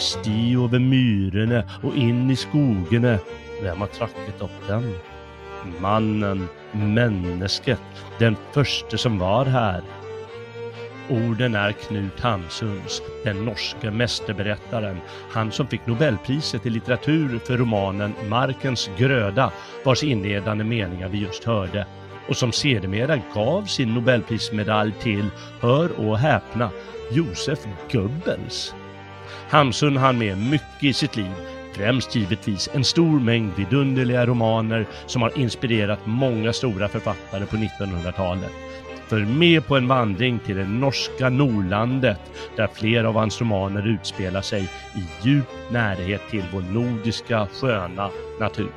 med sti over myrene och in i skogene. vem har trackat upp den? Mannen, mennesket, den första som var här. Orden är Knut Hamsuns, den norske mästerberättaren, han som fick Nobelpriset i litteratur för romanen Markens gröda, vars inledande meningar vi just hörde, och som sedermera gav sin Nobelprismedalj till, hör och häpna, Josef Goebbels. Hamsun hann med mycket i sitt liv, främst givetvis en stor mängd vidunderliga romaner som har inspirerat många stora författare på 1900-talet. För med på en vandring till det norska Nordlandet där flera av hans romaner utspelar sig i djup närhet till vår nordiska sköna natur.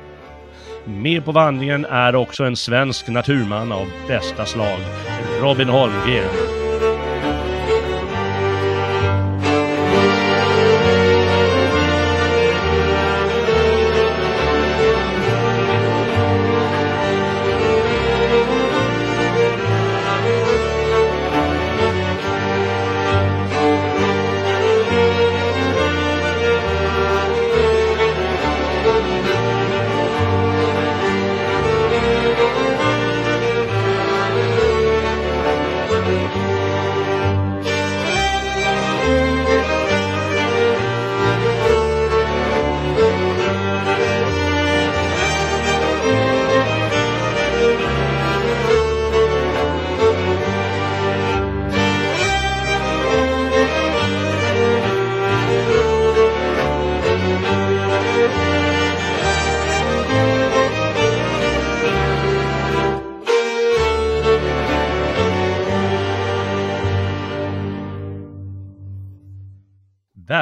Med på vandringen är också en svensk naturman av bästa slag, Robin Holmgren.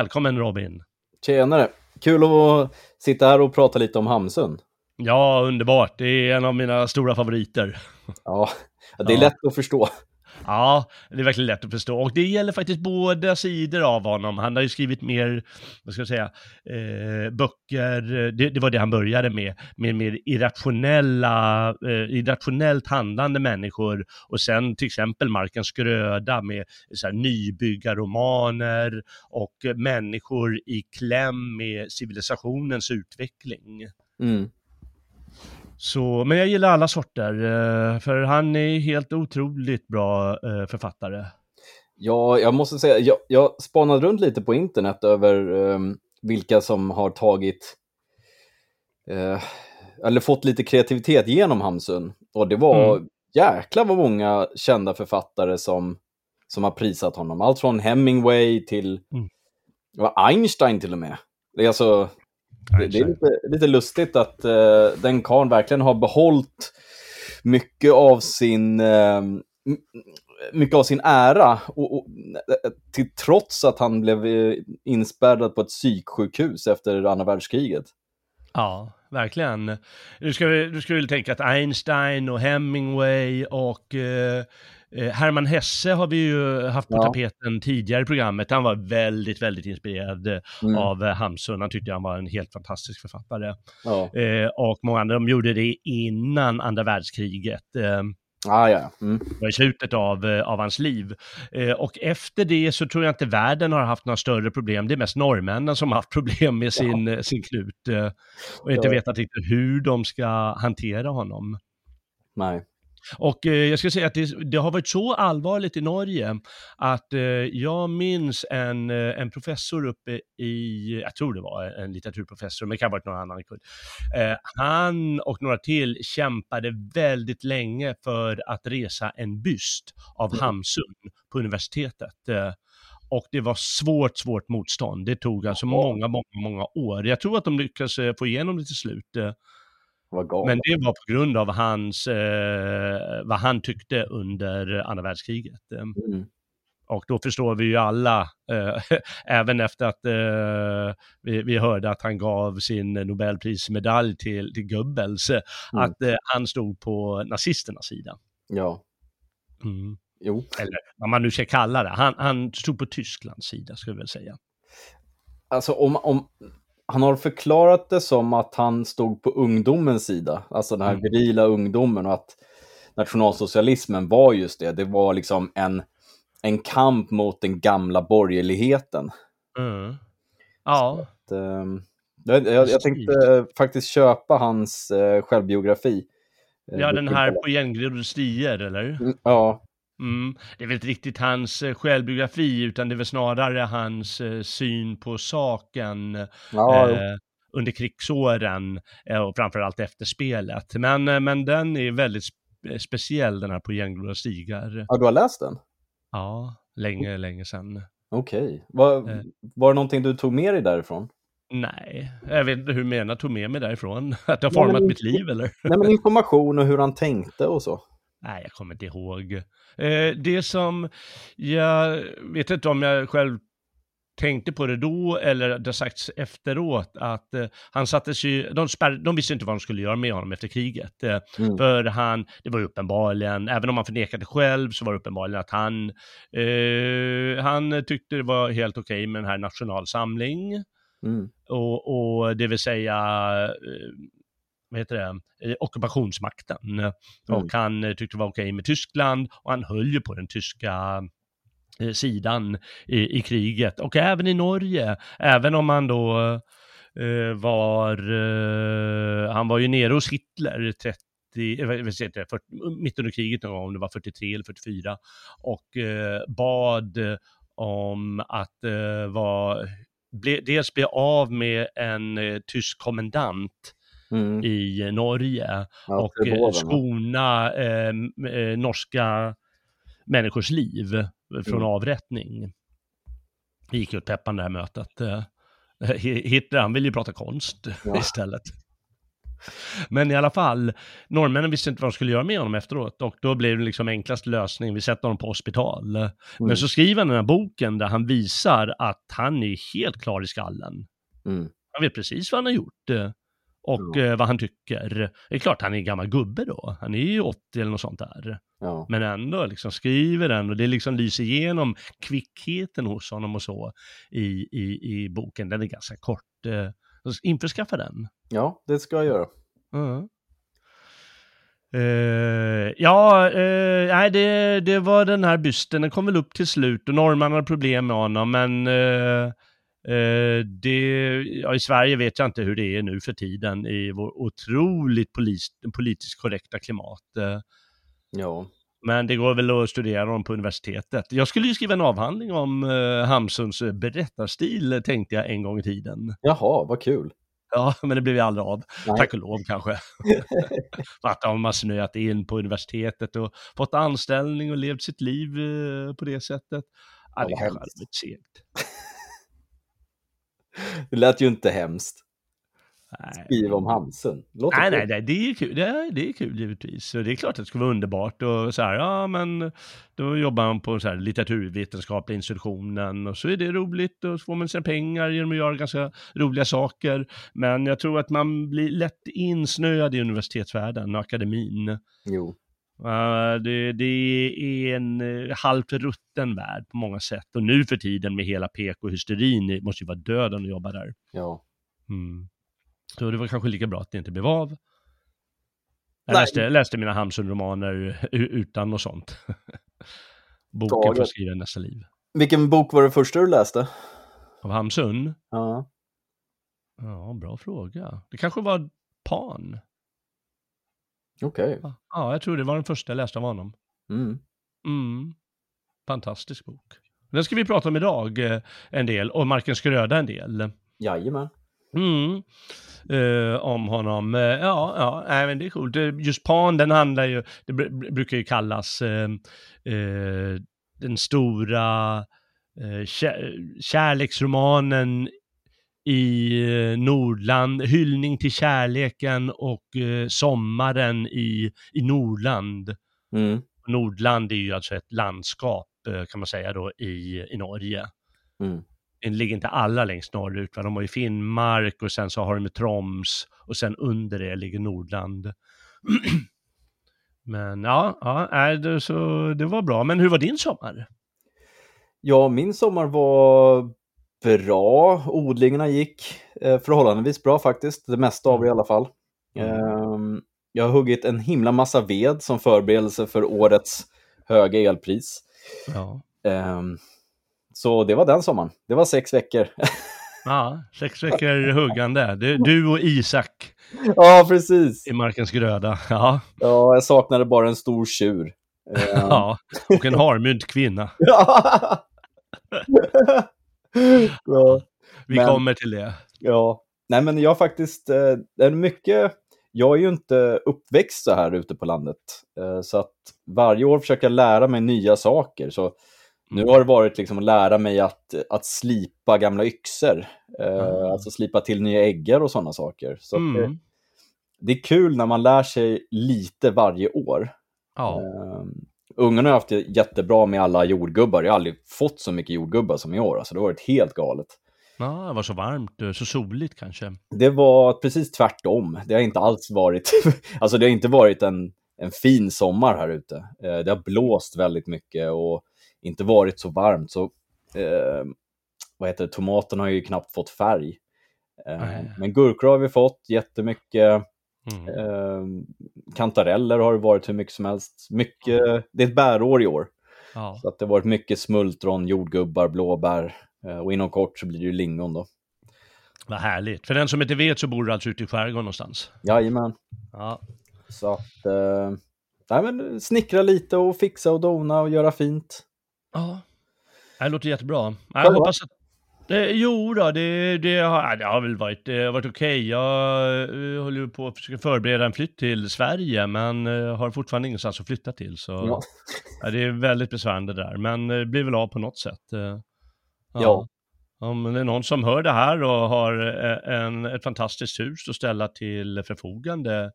Välkommen Robin! Tjenare! Kul att sitta här och prata lite om Hamsun. Ja, underbart. Det är en av mina stora favoriter. Ja, det är ja. lätt att förstå. Ja, det är verkligen lätt att förstå. Och det gäller faktiskt båda sidor av honom. Han har ju skrivit mer, vad ska jag säga, eh, böcker, det, det, var det han började med, med mer irrationella, eh, irrationellt handlande människor. Och sen till exempel Markens gröda med så här, nybyggarromaner och människor i kläm med civilisationens utveckling. Mm. Så, men jag gillar alla sorter, eh, för han är helt otroligt bra eh, författare. Ja, jag måste säga, jag, jag spanade runt lite på internet över um, vilka som har tagit, uh, eller fått lite kreativitet genom Hamsun. Och det var mm. jäkla vad många kända författare som, som har prisat honom. Allt från Hemingway till mm. Einstein till och med. Det är alltså, det, det är lite, lite, lustigt att uh, den karln verkligen har behållit mycket av sin uh, mycket av sin ära, och, och, till trots att han blev eh, inspärrad på ett psyksjukhus efter andra världskriget. Ja, verkligen. Du ska, du väl tänka att Einstein och Hemingway och eh, Eh, Hermann Hesse har vi ju haft på ja. tapeten tidigare i programmet. Han var väldigt, väldigt inspirerad eh, mm. av eh, Hamsun. Han tyckte han var en helt fantastisk författare. Ja. och många andra, de gjorde det innan andra världskriget. Ah, ja. Mm. Det var i slutet av, av hans liv. och efter det så tror jag inte världen har haft några större problem. Det är mest norrmännen som har haft problem med sin, ja. sin knut och inte vetat riktigt hur de ska hantera honom. Nej. Och eh, jag ska säga att det, det, har varit så allvarligt i Norge att eh, jag minns en, eh, en professor uppe i, jag tror det var en litteraturprofessor, men det kan ha varit någon annan. Eh, han och några till kämpade väldigt länge för att resa en byst av mm. Hamsun på universitetet. Eh, och det var svårt, svårt motstånd. Det tog alltså många, många, många år. Jag tror att de lyckades eh, få igenom det till slut. Men det var på grund av hans, eh, vad han tyckte under andra världskriget. Ehm, mm. Och då förstår vi ju alla, eh, även efter att eh, vi, vi, hörde att han gav sin Nobelprismedalj till, till Goebbels, mm. att eh, han stod på nazisternas sida. Ja. Mm. Jo. Eller vad man nu ska kalla det. Han, han stod på Tysklands sida, skulle jag väl säga. Alltså om, om, han har förklarat det som att han stod på ungdomens sida, alltså den här mm. virila ungdomen och att nationalsocialismen var just det. Det var liksom en, en kamp mot den gamla borgerligheten. Mm. Ja. Att, ehm, jag, jag, jag tänkte eh, faktiskt köpa hans eh, självbiografi. Eh, Ja, den här på järngrodde stier, eller? Mm, Ja, Mm. Det är väl inte riktigt hans eh, självbiografi, utan det är väl snarare hans eh, syn på saken ja, eh, under krigsåren eh, och framförallt efter spelet. Men, eh, men den är väldigt spe- speciell, den här på järngrodda stigar. ja, du har läst den? Ja, länge, länge sedan. Okej. Var, Eh. var det någonting du tog med dig därifrån? Nej, jag vet inte hur du menar, tog med mig därifrån. Att det har Nej, men format mitt liv, eller? Nej, men information och hur han tänkte och så. Nej, jag kommer inte ihåg. Eh, det som, jag vet inte om jag själv tänkte på det då eller det har sagts efteråt att eh, han sattes ju, de, spärr, de visste inte vad de skulle göra med honom efter kriget. Eh, Mm. För han, det var ju uppenbarligen, även om han förnekade själv, så var det uppenbarligen att han, eh, han tyckte det var helt okej med den här nationalsamling. Mm. Och, och det vill säga, eh, vad heter det, eh, ockupationsmakten. Och han eh, tyckte det var okej med Tyskland och han höll ju på den tyska eh, sidan i, i kriget och även i Norge, även om han då eh, var, eh, han var ju nere hos Hitler 30 eh, vad- vad heter det, 40, mitt under kriget någon gång, om det var 43 eller 44, och eh, bad om att vara, ble, dels bli av med en tysk kommendant Mm. i Norge Ja, och eh, skona eh, eh, norska människors liv från Mm. avrättning. Det gick ju åt peppan det här mötet. Eh, Hi- Hitler, han ville ju prata konst Ja. istället. Men i alla fall, norrmännen visste inte vad de skulle göra med honom efteråt och då blev det liksom enklast lösning, vi sätter honom på hospital. Mm. Men så skriver han den här boken där han visar att han är helt klar i skallen. Mm. Han vet precis vad han har gjort eh, och Ja. eh, vad han tycker. Det är klart han är en gammal gubbe då. Han är ju 80 eller något sånt där. Ja. Men ändå liksom skriver den och det liksom lyser igenom kvickheten hos honom och så i, i, i boken. Den är ganska kort. eh, Införskaffa den. ja, det ska jag göra. Ja. Eh, ja, eh, nej, det, det var den här bysten. Den kom väl upp till slut och norrman hade problem med honom, men eh, eh, det, ja, i Sverige vet jag inte hur det är nu för tiden i vår otroligt polis, politiskt korrekta klimat. Eh, Ja. men det går väl att studera dem på universitetet. Jag skulle ju skriva en avhandling om eh, Hamsuns berättarstil, tänkte jag en gång i tiden. Jaha, vad kul. Ja, men det blev ju aldrig av. Nej. Tack och lov kanske. För att de har snöat in på universitetet och fått anställning och levt sitt liv eh, på det sättet. Ja, det kanske hade blivit segt. Det lät ju inte hemskt. Nej. Skriva om Hamsun. Låter Nej, nej, nej, det är kul. Det är, det är kul givetvis. Så det är klart att det skulle vara underbart och så här, ja men då jobbar man på så här litteraturvetenskapliga institutionen och så är det roligt och så får man sina pengar genom att göra ganska roliga saker. Men jag tror att man blir lätt insnöad i universitetsvärlden och akademin. Jo. Uh, det, det är en uh, halvt rutten värld på många sätt. Och nu för tiden med hela PK-hysterin, måste ju vara döden att jobba där. Ja. Mm. Så det var kanske lika bra att det inte blev av. Jag läste, läste mina Hamsun-romaner utan något sånt. Boken Galet. för att skriva nästa liv. Vilken bok var det första du läste? Av Hamsun? Ja. Ja, bra fråga. Det kanske var Pan. Okej. Ja, jag tror det var den första jag läste av honom. Mm. Mm. Fantastisk bok. Den ska vi prata om idag eh, en del och Marken Skröda en del. Jajamän. Mm. Eh, om honom. Eh, ja, ja, nej, men det är coolt. Just Pan, den handlar ju, det br- brukar ju kallas eh, den stora eh, kä- kärleksromanen i eh, Nordland, hyllning till kärleken och eh, sommaren i, i Nordland. Mm. Nordland är ju alltså ett landskap eh, kan man säga då i, i Norge. Mm. Det ligger inte alla längst norrut, va? de har ju Finnmark och sen så har de Troms och sen under det ligger Nordland. Men ja, ja det, så, det var bra. Men hur var din sommar? Ja, min sommar var bra. Odlingarna gick eh, förhållandevis bra faktiskt. Det mesta av det i alla fall. Mm. Ehm, jag har huggit en himla massa ved som förberedelse för årets höga elpris. Ja. Ehm, så det var den sommaren. Det var sex veckor. Ja, sex veckor huggande. Du, du och Isak Ja, precis. i markens gröda. Ja, Ja, jag saknade bara en stor tjur. Eh, ja. och en harmynt kvinna. ja. ja. Vi Men- kommer till det. Ja, nej men jag faktiskt, eh, det är mycket, jag är ju inte uppväxt så här ute på landet. Eh, så att varje år försöker jag lära mig nya saker. Så nu har det varit liksom att lära mig att, att slipa gamla yxor. Eh, Ah. Alltså slipa till nya äggar och sådana saker. Så att det, Mm. det är kul när man lär sig lite varje år. Ja. Ungarna har haft det jättebra med alla jordgubbar. Jag har aldrig fått så mycket jordgubbar som i år. Alltså det har varit helt galet. ja, det var så varmt, eh, så soligt kanske. Det var precis tvärtom. Det har inte alls varit, alltså det har inte varit en, en fin sommar här ute. Eh, Det har blåst väldigt mycket och inte varit så varmt. Så, eh, vad heter det, tomaterna har ju knappt fått färg. Eh, men gurkor har vi fått jättemycket. Mm. Eh, kantareller har det varit hur mycket som helst. Mycket, det är ett bärår i år. Ja. Så att det har varit mycket smultron, jordgubbar, blåbär. Eh, och inom kort så blir det ju lingon då. Vad härligt. För den som inte vet så bor du alltså ute i skärgården någonstans. Jajamän. Ja. Så att, eh, nej men snickra lite och fixa och dona och göra fint. Ja. Det låter jättebra. Jag hoppas att... Det, jo då, det, det, har, det har väl varit, har varit okej. Jag uh, håller på att försöka förbereda en flytt till Sverige, men uh, har fortfarande ingenstans att flytta till. Så Ja. ja, det är väldigt besvärande där, men det blir väl av på något sätt. eh. Ja. Om det är någon som hör det här och har eh, en, ett fantastiskt hus att ställa till förfogande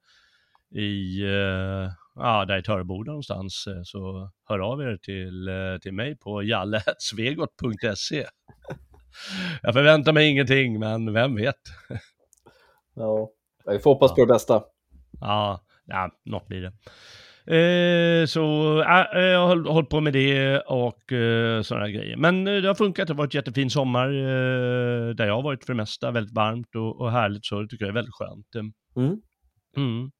i, eh, ja, där i Töreboda någonstans, eh, så hör av er till, eh, till mig på jalle.svegot.se. Jag förväntar mig ingenting, men vem vet? Ja. Vi får hoppas på det bästa. Ja, ja något blir det. Eh, så äh, jag har håll- hållit på med det och eh, sådana grejer. Men eh, det har funkat, det har varit jättefin sommar eh, där jag har varit för det mesta. Väldigt varmt och, och härligt så det tycker jag är väldigt skönt. Eh, Mm. Mm.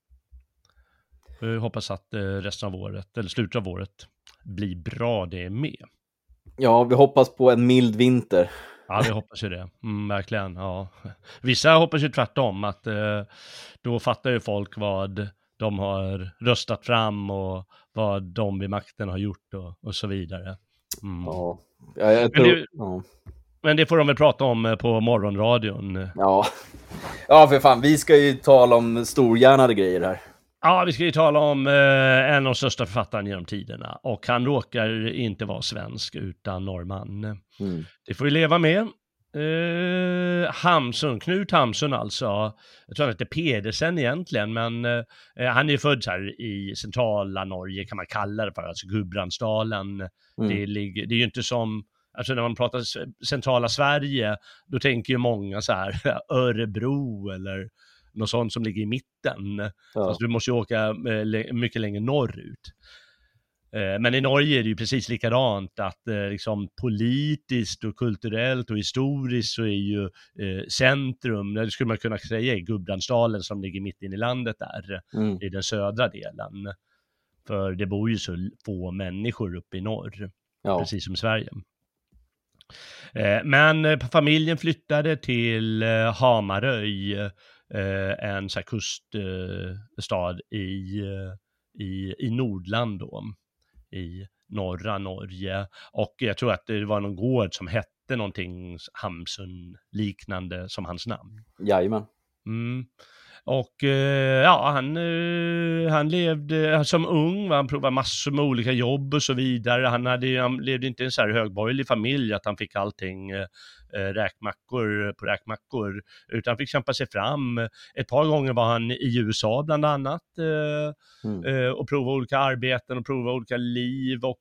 Jag hoppas att eh, resten av året, eller slutet av året, blir bra det med. Ja, vi hoppas på en mild vinter. Ja, vi hoppas ju det. Mm, verkligen. Ja. Vissa hoppas ju tvärtom, att eh, då fattar ju folk vad de har röstat fram och vad de vid makten har gjort och, och så vidare. Mm. Ja. Ja, jag Men tror, det- ja. Men det får de väl prata om eh, på morgonradion. Ja. ja, för fan, vi ska ju tala om storhjärnade grejer här. Ja, vi ska ju tala om eh, en av de största författarna genom tiderna och han råkar inte vara svensk utan norrman. Mm. Det får vi leva med. Eh, Hamsun, Knut Hamsun alltså. Jag tror han heter Pedersen egentligen, men eh, han är ju född här i centrala Norge kan man kalla det för, alltså Gudbrandsdalen. Mm. Det, ligger, det är ju inte som, alltså när man pratar centrala Sverige, då tänker ju många så här Örebro eller något sånt som ligger i mitten. Ja. Fast du måste ju åka eh, mycket längre norrut. Eh, Men i Norge är det ju precis likadant, att eh, liksom politiskt och kulturellt och historiskt så är ju centrum, det skulle man kunna säga i Gudbrandsdalen som ligger mitt inne i landet där, Mm. i den södra delen. För det bor ju så få människor uppe i norr Ja. precis som Sverige. Men familjen flyttade till Hamaröj, eh, en så kuststad i, eh, i, i Nordland då, i norra Norge. Och jag tror att det var någon gård som hette någonting Hamsun liknande som hans namn. Jajamän. Mm. Och eh, ja, han, eh, han levde som ung, han provade massor med olika jobb och så vidare. Han, hade, han levde inte i en så här högborgerlig familj att han fick allting eh, eh, räkmackor på räkmackor, utan fick kämpa sig fram. Ett par gånger var han i USA bland annat eh, Mm. eh, och prova olika arbeten och prova olika liv. Och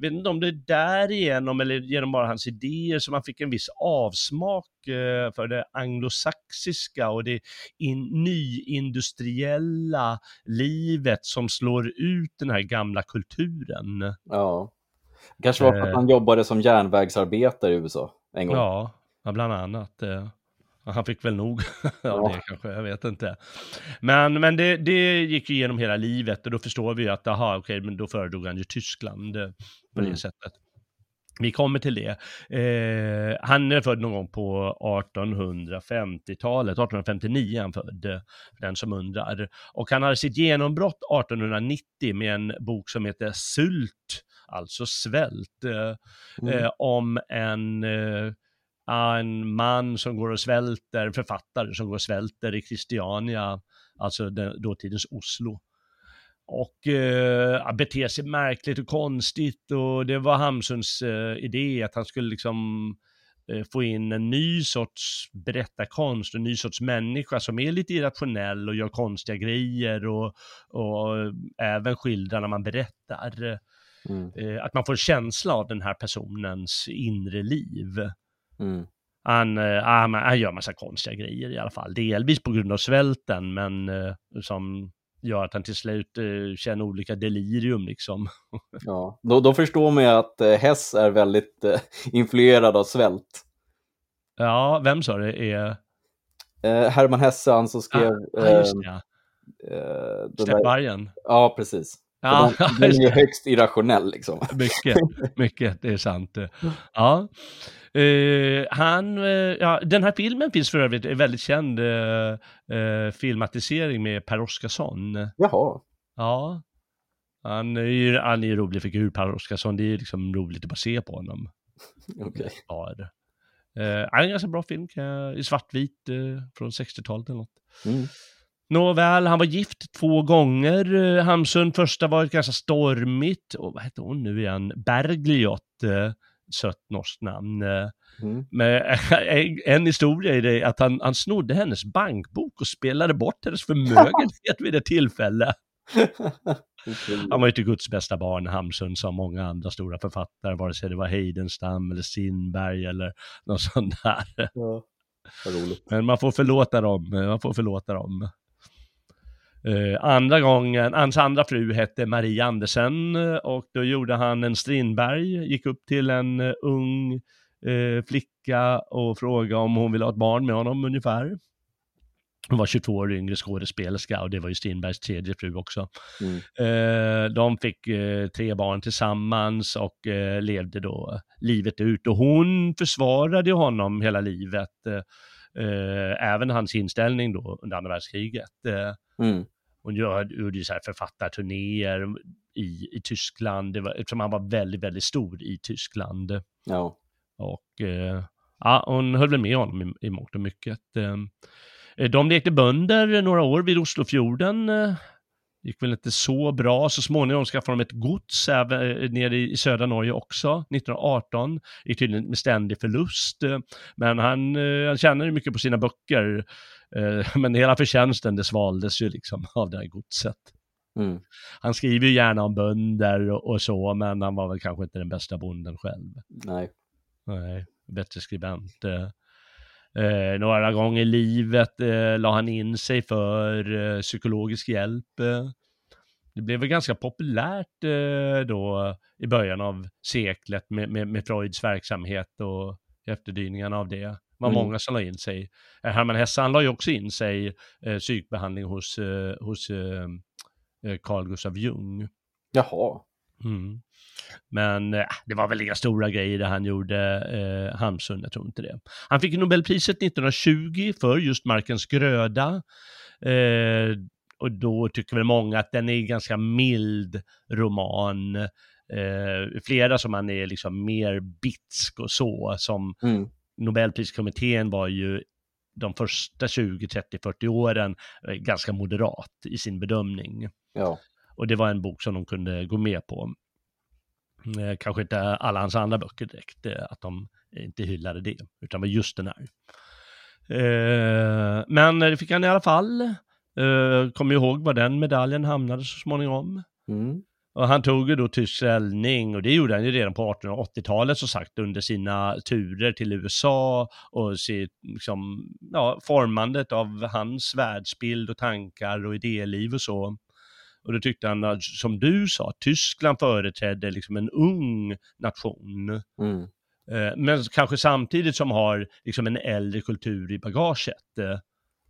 vet inte om det är därigenom eller genom bara hans idéer som han fick en viss avsmak eh, för det anglosaxiska och det in, nyindustriella livet som slår ut den här gamla kulturen. Ja. Kanske var för att Eh. han jobbade som järnvägsarbetare i USA en gång. Ja, bland annat. eh. Han fick väl nog av Ja. det kanske, jag vet inte. Men, men det, det gick ju igenom hela livet och då förstår vi ju att, aha, okej, men då föredrog han ju Tyskland eh, på det Mm. sättet. Vi kommer till det. Eh, han är född någon gång på 1850-talet, 1859 är han född, för den som undrar. Och han hade sitt genombrott 1890 med en bok som heter Sult, alltså svält, eh, Mm. eh, om en, eh, en man som går och svälter, författare som går och svälter i Christiania, alltså den, dåtidens Oslo och eh, beter sig märkligt och konstigt och det var Hamsuns eh, idé att han skulle liksom eh, få in en ny sorts berättarkonst, en ny sorts människa som är lite irrationell och gör konstiga grejer och, och även skildrar när man berättar. Mm. Eh, att man får känsla av den här personens inre liv. Mm. Han, eh, han, han gör massa konstiga grejer i alla fall, delvis på grund av svälten men eh, som gör att han till slut känner olika delirium liksom. Ja. Då, då förstår man ju att Hess är väldigt influerad av svält. Ja, vem sa det är? Eh, Herman Hesse, han som skrev... Ja, just det. Eh, Släppvargen. ja, precis. Ja, den, den är ju högst irrationell liksom. mycket, mycket, det är sant. Ja. Eh, han, eh, ja, den här filmen finns för övrigt, en väldigt känd eh, eh, filmatisering med Per Oscarsson. Jaha. Ja. Han är ju han är ju rolig figur, Per Oscarsson. Det är liksom roligt att bara se på honom. Okej. Ja, det. Eh, är en ganska bra film, i svartvit eh, från 60-talet eller något. Mm. Nåväl, han var gift två gånger. eh, Hamsun, första var ganska stormigt, och vad hette hon nu igen? Bergljot, eh, sött norskt namn. Eh, Mm. Men en, historia är det att han, han snodde hennes bankbok och spelade bort hennes förmögenhet vid ett tillfälle. Han var ju inte Guds bästa barn, Hamsun, som många andra stora författare, vare sig det var Heidenstam eller Strindberg eller något sånt där. Ja. Men man får förlåta dem, man får förlåta dem. Eh, andra gången, hans andra fru hette Marie Andersen eh, och då gjorde han en Strindberg, gick upp till en eh, ung eh, flicka och frågade om hon ville ha ett barn med honom ungefär. Hon var 22 år yngre skådespelerska och det var ju Strindbergs tredje fru också. Mm. De fick tre barn tillsammans och levde då livet ut. Och hon försvarade honom hela livet. Även hans inställning då under andra världskriget. Mm. Hon gjorde ju så här författarturnéer i, i Tyskland, det var, eftersom han var väldigt, väldigt stor i Tyskland. Ja. Och eh, ja, hon höll väl med honom i, i mångt och mycket. Eh, de lekte bönder några år vid Oslofjorden. Gick väl inte så bra. Så småningom skaffade de ett gods även, eh, nere i, södra Norge också, 1918. Gick tydligen med ständig förlust. Men han, eh, han tjänade mycket på sina böcker. Eh, men hela förtjänsten det svaldes ju liksom av det här godset. Mm. Han skriver ju gärna om bönder och, och så, men han var väl kanske inte den bästa bonden själv. Nej. Nej, bättre skribent. Eh, några gånger i livet eh, la han in sig för eh, psykologisk hjälp. Det blev väl ganska populärt eh, då i början av seklet med, med, med Freuds verksamhet och efterdyningarna av det. Det var Mm. många som la in sig. Eh, Hermann Hesse, han la ju också in sig eh, psykbehandling hos, eh, hos Carl Gustav Jung. Jaha. Mm. Men eh, det var väl inga stora grejer det han gjorde, eh, Hamsun, jag tror inte det. Han fick Nobelpriset 1920 för just Markens gröda. Eh, och då tycker väl många att den är en ganska mild roman. Eh, flera som han är liksom mer bitsk och så, som Mm. Nobelpriskommittén var ju de första 20, 30, 40 åren eh, ganska moderat i sin bedömning. Ja. Och det var en bok som de kunde gå med på. Eh, kanske inte alla hans andra böcker direkt, eh, att de inte hyllade det, utan var just den här. Eh, men det fick han i alla fall. Eh, Kom ihåg var den medaljen hamnade så småningom. Mm. Och han tog ju då tysk ställning och det gjorde han ju redan på 1880-talet som sagt under sina turer till USA och sitt, liksom, ja, formandet av hans världsbild och tankar och idéliv och så. Och då tyckte han, att, som du sa, Tyskland företrädde liksom en ung nation. Mm. Eh, men kanske samtidigt som har liksom en äldre kultur i bagaget. Eh,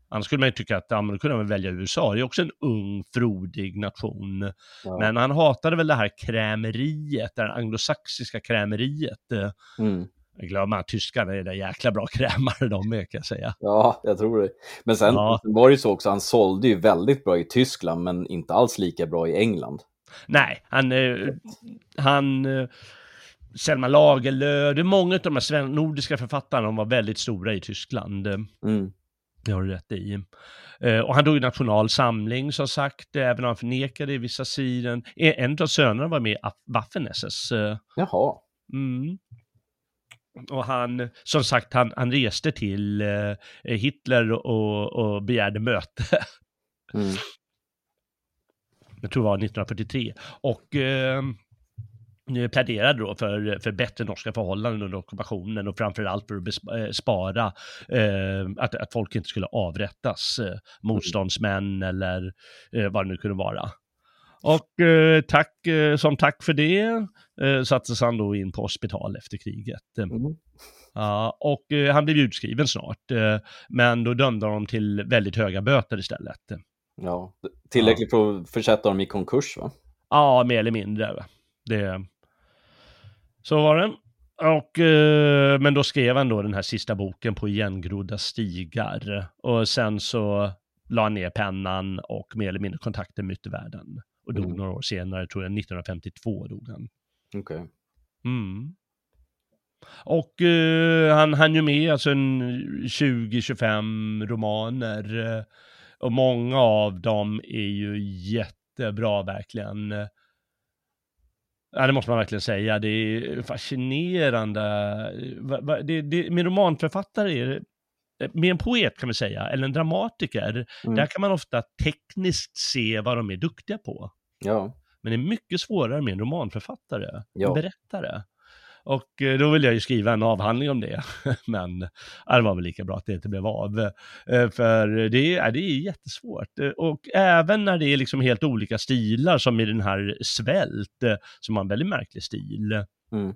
Annars skulle man ju tycka att ja, då kunde man välja USA. Det är också en ung, frodig nation. Ja. Men han hatade väl det här krämeriet, det här anglosaxiska krämeriet. Eh, Mm. Jag glömmer att tyskarna är där jäkla bra krämare de med kan jag säga. Ja, jag tror det. Men sen Ja. var det ju så också, han sålde ju väldigt bra i Tyskland, men inte alls lika bra i England. Nej, han, eh, han eh, Selma Lagerlöf, det är många av de här nordiska författarna, de var väldigt stora i Tyskland. Eh, Mm. Det har du rätt i. Och han drog i Nationalsamling som sagt, även om han förnekade i vissa sidor. En av sönerna var med i Waffen-SS. Jaha. Mm. Och han, som sagt, han, han reste till eh, Hitler och, och begärde möte. Mm. Jag tror det var 1943. Och eh, pläderade då för, för bättre norska förhållanden under ockupationen och framförallt för att eh, spara eh, att, att folk inte skulle avrättas, eh, motståndsmän eller eh, vad det nu kunde vara. Och eh, tack, eh, som tack för det eh, sattes han då in på hospital efter kriget. Mm. Ja, och eh, han blev utskriven snart, eh, men då dömde de till väldigt höga böter istället. Ja. Tillräckligt för att försätta dem i konkurs, va? Ja, mer eller mindre. Det... Så var det. Och, eh, men då skrev han då den här sista boken på igengrodda stigar. Och sen så la han ner pennan och mer eller mindre kontakten med yttervärlden. Och dog Mm. några år senare, tror jag 1952 dog han. Okej. Mm. Och eh, han hann ju med alltså en 20-25 romaner. eh, och många av dem är ju jättebra verkligen. Ja, det måste man verkligen säga. Det är fascinerande. Det, det, med romanförfattare är det, med en poet kan vi säga, eller en dramatiker, Mm. där kan man ofta tekniskt se vad de är duktiga på. Ja. Men det är mycket svårare med en romanförfattare, Ja. en berättare. Och eh, då vill jag ju skriva en avhandling om det. Men det var väl lika bra att det inte blev av. Eh, För det är, det är jättesvårt. Eh, Och även när det är liksom helt olika stilar, som i den här Svält, som har en väldigt märklig stil. Mm.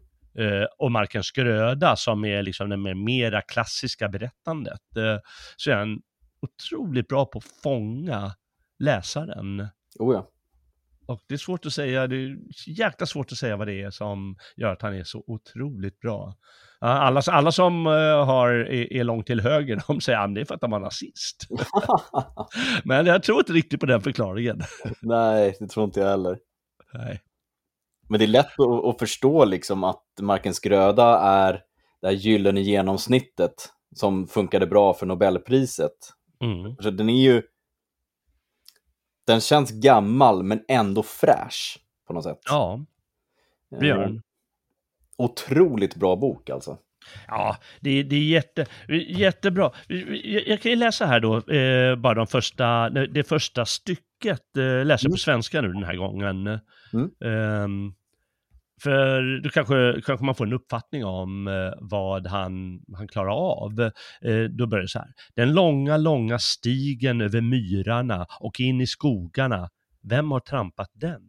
Och Markens gröda som är liksom det mer- mera klassiska berättandet. Så är han otroligt bra på att fånga läsaren. Oh ja. Och det är svårt att säga, det är jäkla svårt att säga vad det är som gör att han är så otroligt bra. Alla, alla som eh, har, är, är långt till höger, de säger att det är för att han var nazist. Men jag tror inte riktigt på den förklaringen. Nej, det tror inte jag heller. Nej. Men det är lätt att, att förstå liksom att Markens gröda är det här gyllene genomsnittet som funkade bra för Nobelpriset. Mm. Så den är ju... Den känns gammal men ändå fräsch på något sätt. Ja, det gör Eh, den. Otroligt bra bok alltså. Ja, det, det är jätte, jättebra. Jag, jag kan ju läsa här då, eh, bara de första, det första stycket, eh, läser Mm. på svenska nu den här gången. Mm. Ehm, för då kanske, kanske man får en uppfattning om eh, vad han, han klarar av. Eh, då börjar det så här. Den långa, långa stigen över myrarna och in i skogarna. Vem har trampat den?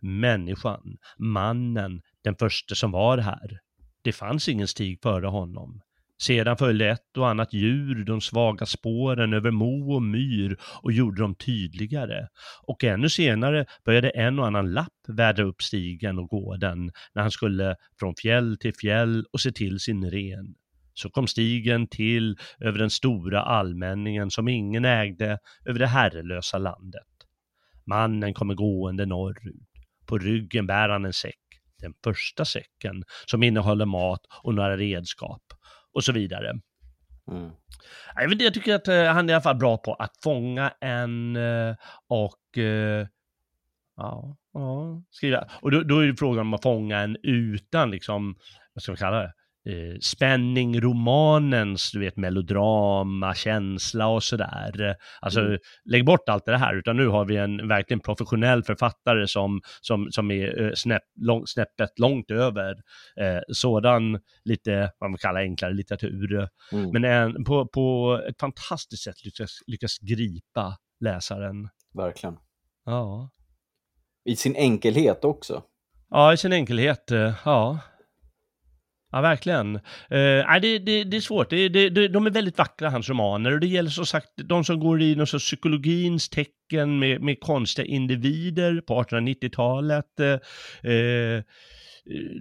Människan, mannen, den första som var här. Det fanns ingen stig före honom. Sedan följde ett och annat djur de svaga spåren över mo och myr och gjorde dem tydligare. Och ännu senare började en och annan lapp vädra upp stigen och gården när han skulle från fjäll till fjäll och se till sin ren. Så kom stigen till över den stora allmänningen som ingen ägde över det herrelösa landet. Mannen kommer gående norrut. På ryggen bär han en säck, den första säcken, som innehåller mat och några redskap och så vidare. Mm. Jag, vet, jag tycker att eh, han är i alla fall bra på att fånga en eh, och eh, ja, ja, skriva. Och då, då är det frågan om att fånga en utan liksom, vad ska man kalla det? Eh, spänning, romanens, du vet, melodrama, känsla och sådär. Alltså, Mm. lägg bort allt det här, utan nu har vi en verkligen professionell författare som, som, som är eh, snäpp, lång, snäppet långt över eh, sådan lite, vad man kallar enklare litteratur. Mm. Men en, på, på ett fantastiskt sätt lyckas, lyckas gripa läsaren. Verkligen. Ja. I sin enkelhet också. Ja, i sin enkelhet, eh, ja. Ja, verkligen. Nej, det, det, det är svårt. Det, det, de är väldigt vackra, hans romaner. Och det gäller som sagt de som går i någon sorts psykologins tecken med, med konstiga individer på 1890-talet. Uh, uh,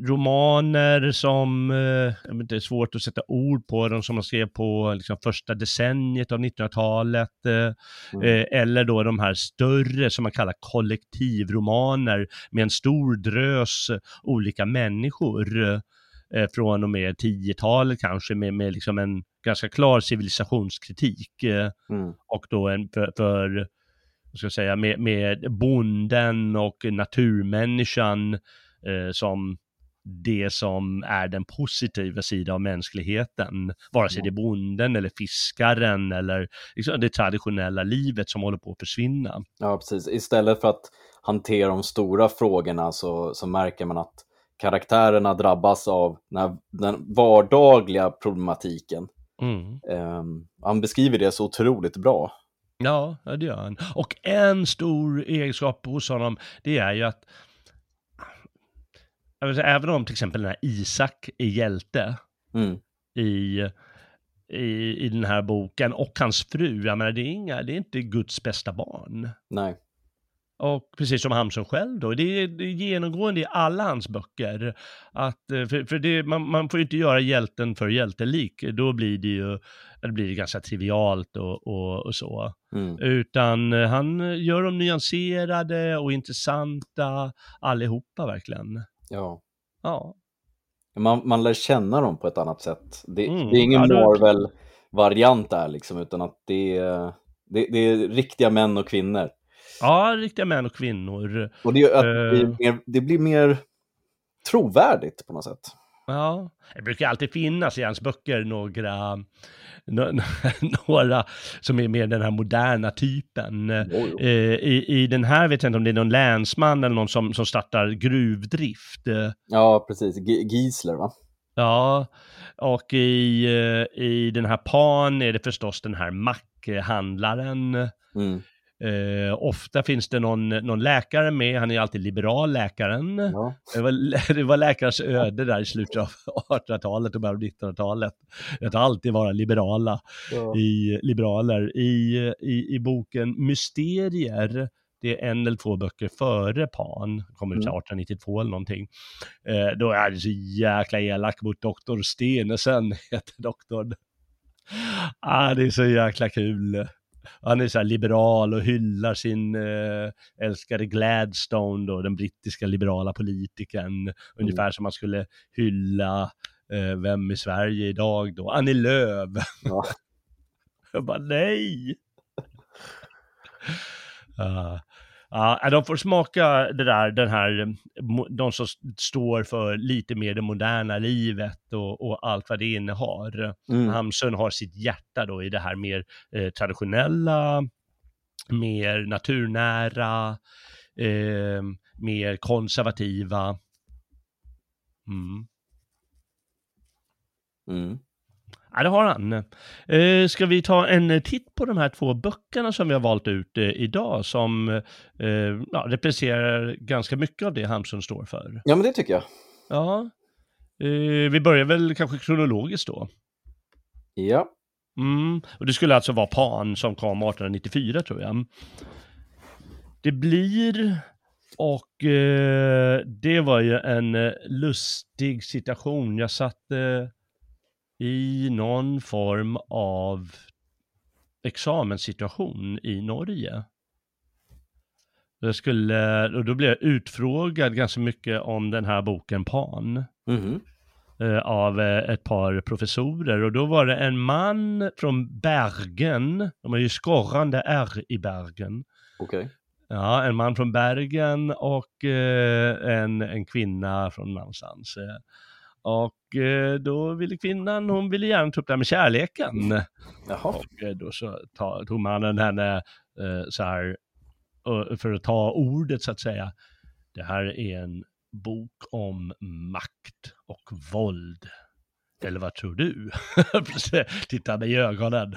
romaner som, eh, det är svårt att sätta ord på dem, som man skrev på liksom, första decenniet av 1900-talet. Eh, mm. Eh, eller då de här större, som man kallar kollektivromaner, med en stor drös olika människor. Eh, från och med 10-talet kanske, med, med liksom en ganska klar civilisationskritik. Eh, mm. Och då en för, för ska jag säga, med, med bonden och naturmänniskan eh, som det som är den positiva sidan av mänskligheten, vare sig det är bonden eller fiskaren eller liksom det traditionella livet som håller på att försvinna. Ja, precis. Istället för att hantera de stora frågorna så, så märker man att karaktärerna drabbas av den, den vardagliga problematiken. Mm. Um, han beskriver det så otroligt bra. Ja, det gör han. Och en stor egenskap hos honom, det är ju att säga, även om till exempel den här Isak är hjälte mm. i, i, i den här boken och hans fru, jag menar det är, inga, det är inte Guds bästa barn. Nej. Och precis som Hamsun själv då, det är, det är genomgående i alla hans böcker. Att, eh, för för det, man, man får ju inte göra hjälten för hjältelik, då blir det ju det blir ganska trivialt och, och, och så. Mm. Utan eh, han gör dem nyanserade och intressanta allihopa verkligen. Ja. Ja. Man, man lär känna dem på ett annat sätt. Det, mm, det är ingen ja, Marvel-variant där liksom, utan att det är, det, det, är riktiga män och kvinnor. Ja, riktiga män och kvinnor. Och det, att det, blir eh. mer, det blir mer trovärdigt på något sätt. Ja, det brukar alltid finnas i hans böcker några några som är mer den här moderna typen. Jo, jo. Eh, I, I den här vet jag inte om det är någon länsman eller någon som, som startar gruvdrift. Ja, precis. G Giesler, va? Ja, och i, eh, i den här Pan är det förstås den här mackhandlaren. Mm. Eh, ofta finns det någon, någon läkare med, han är alltid liberal, läkaren. Ja. Det, var, det var läkarens öde där i slutet av 1800-talet och början av 1900-talet. Att alltid vara liberala, ja. i, liberaler. I, i, I boken Mysterier, det är en eller två böcker före Pan, kommer ut mm. 1892 eller någonting. Eh, då är det så jäkla elak mot doktor Stenesen, heter doktorn. Ah, det är så jäkla kul han är så liberal och hyllar sin eh, älskade Gladstone då, den brittiska liberala politikern. Mm. Ungefär som man skulle hylla, eh, vem i Sverige idag då? Annie Lööf. Ja. Jag bara nej! uh, Ja, de får smaka det där, den här, de som står för lite mer det moderna livet och, och allt vad det innehar. Mm. Hamsun har sitt hjärta då i det här mer eh, traditionella, mer naturnära, eh, mer konservativa. Mm. Mm. Ja, det har han. Eh, ska vi ta en titt på de här två böckerna som vi har valt ut eh, idag som eh, ja, representerar ganska mycket av det Hamsun står för? Ja, men det tycker jag. Ja. Eh, vi börjar väl kanske kronologiskt då? Ja. Mm, och det skulle alltså vara Pan som kom 1894 tror jag. Det blir, och eh, det var ju en lustig situation. Jag satt eh, i någon form av examenssituation i Norge. Jag skulle, och då blev jag utfrågad ganska mycket om den här boken Pan. Mm. av eh, ett par professorer och då var det en man från Bergen, de har ju skorrande R i Bergen. Okay. Ja, en man från Bergen och en, en kvinna från någonstans. Och eh, då ville kvinnan, hon ville gärna ta upp det här med kärleken. Jaha. Och eh, då så tog mannen henne eh, så här, för att ta ordet så att säga. Det här är en bok om makt och våld. Eller vad tror du? Titta mig i ögonen.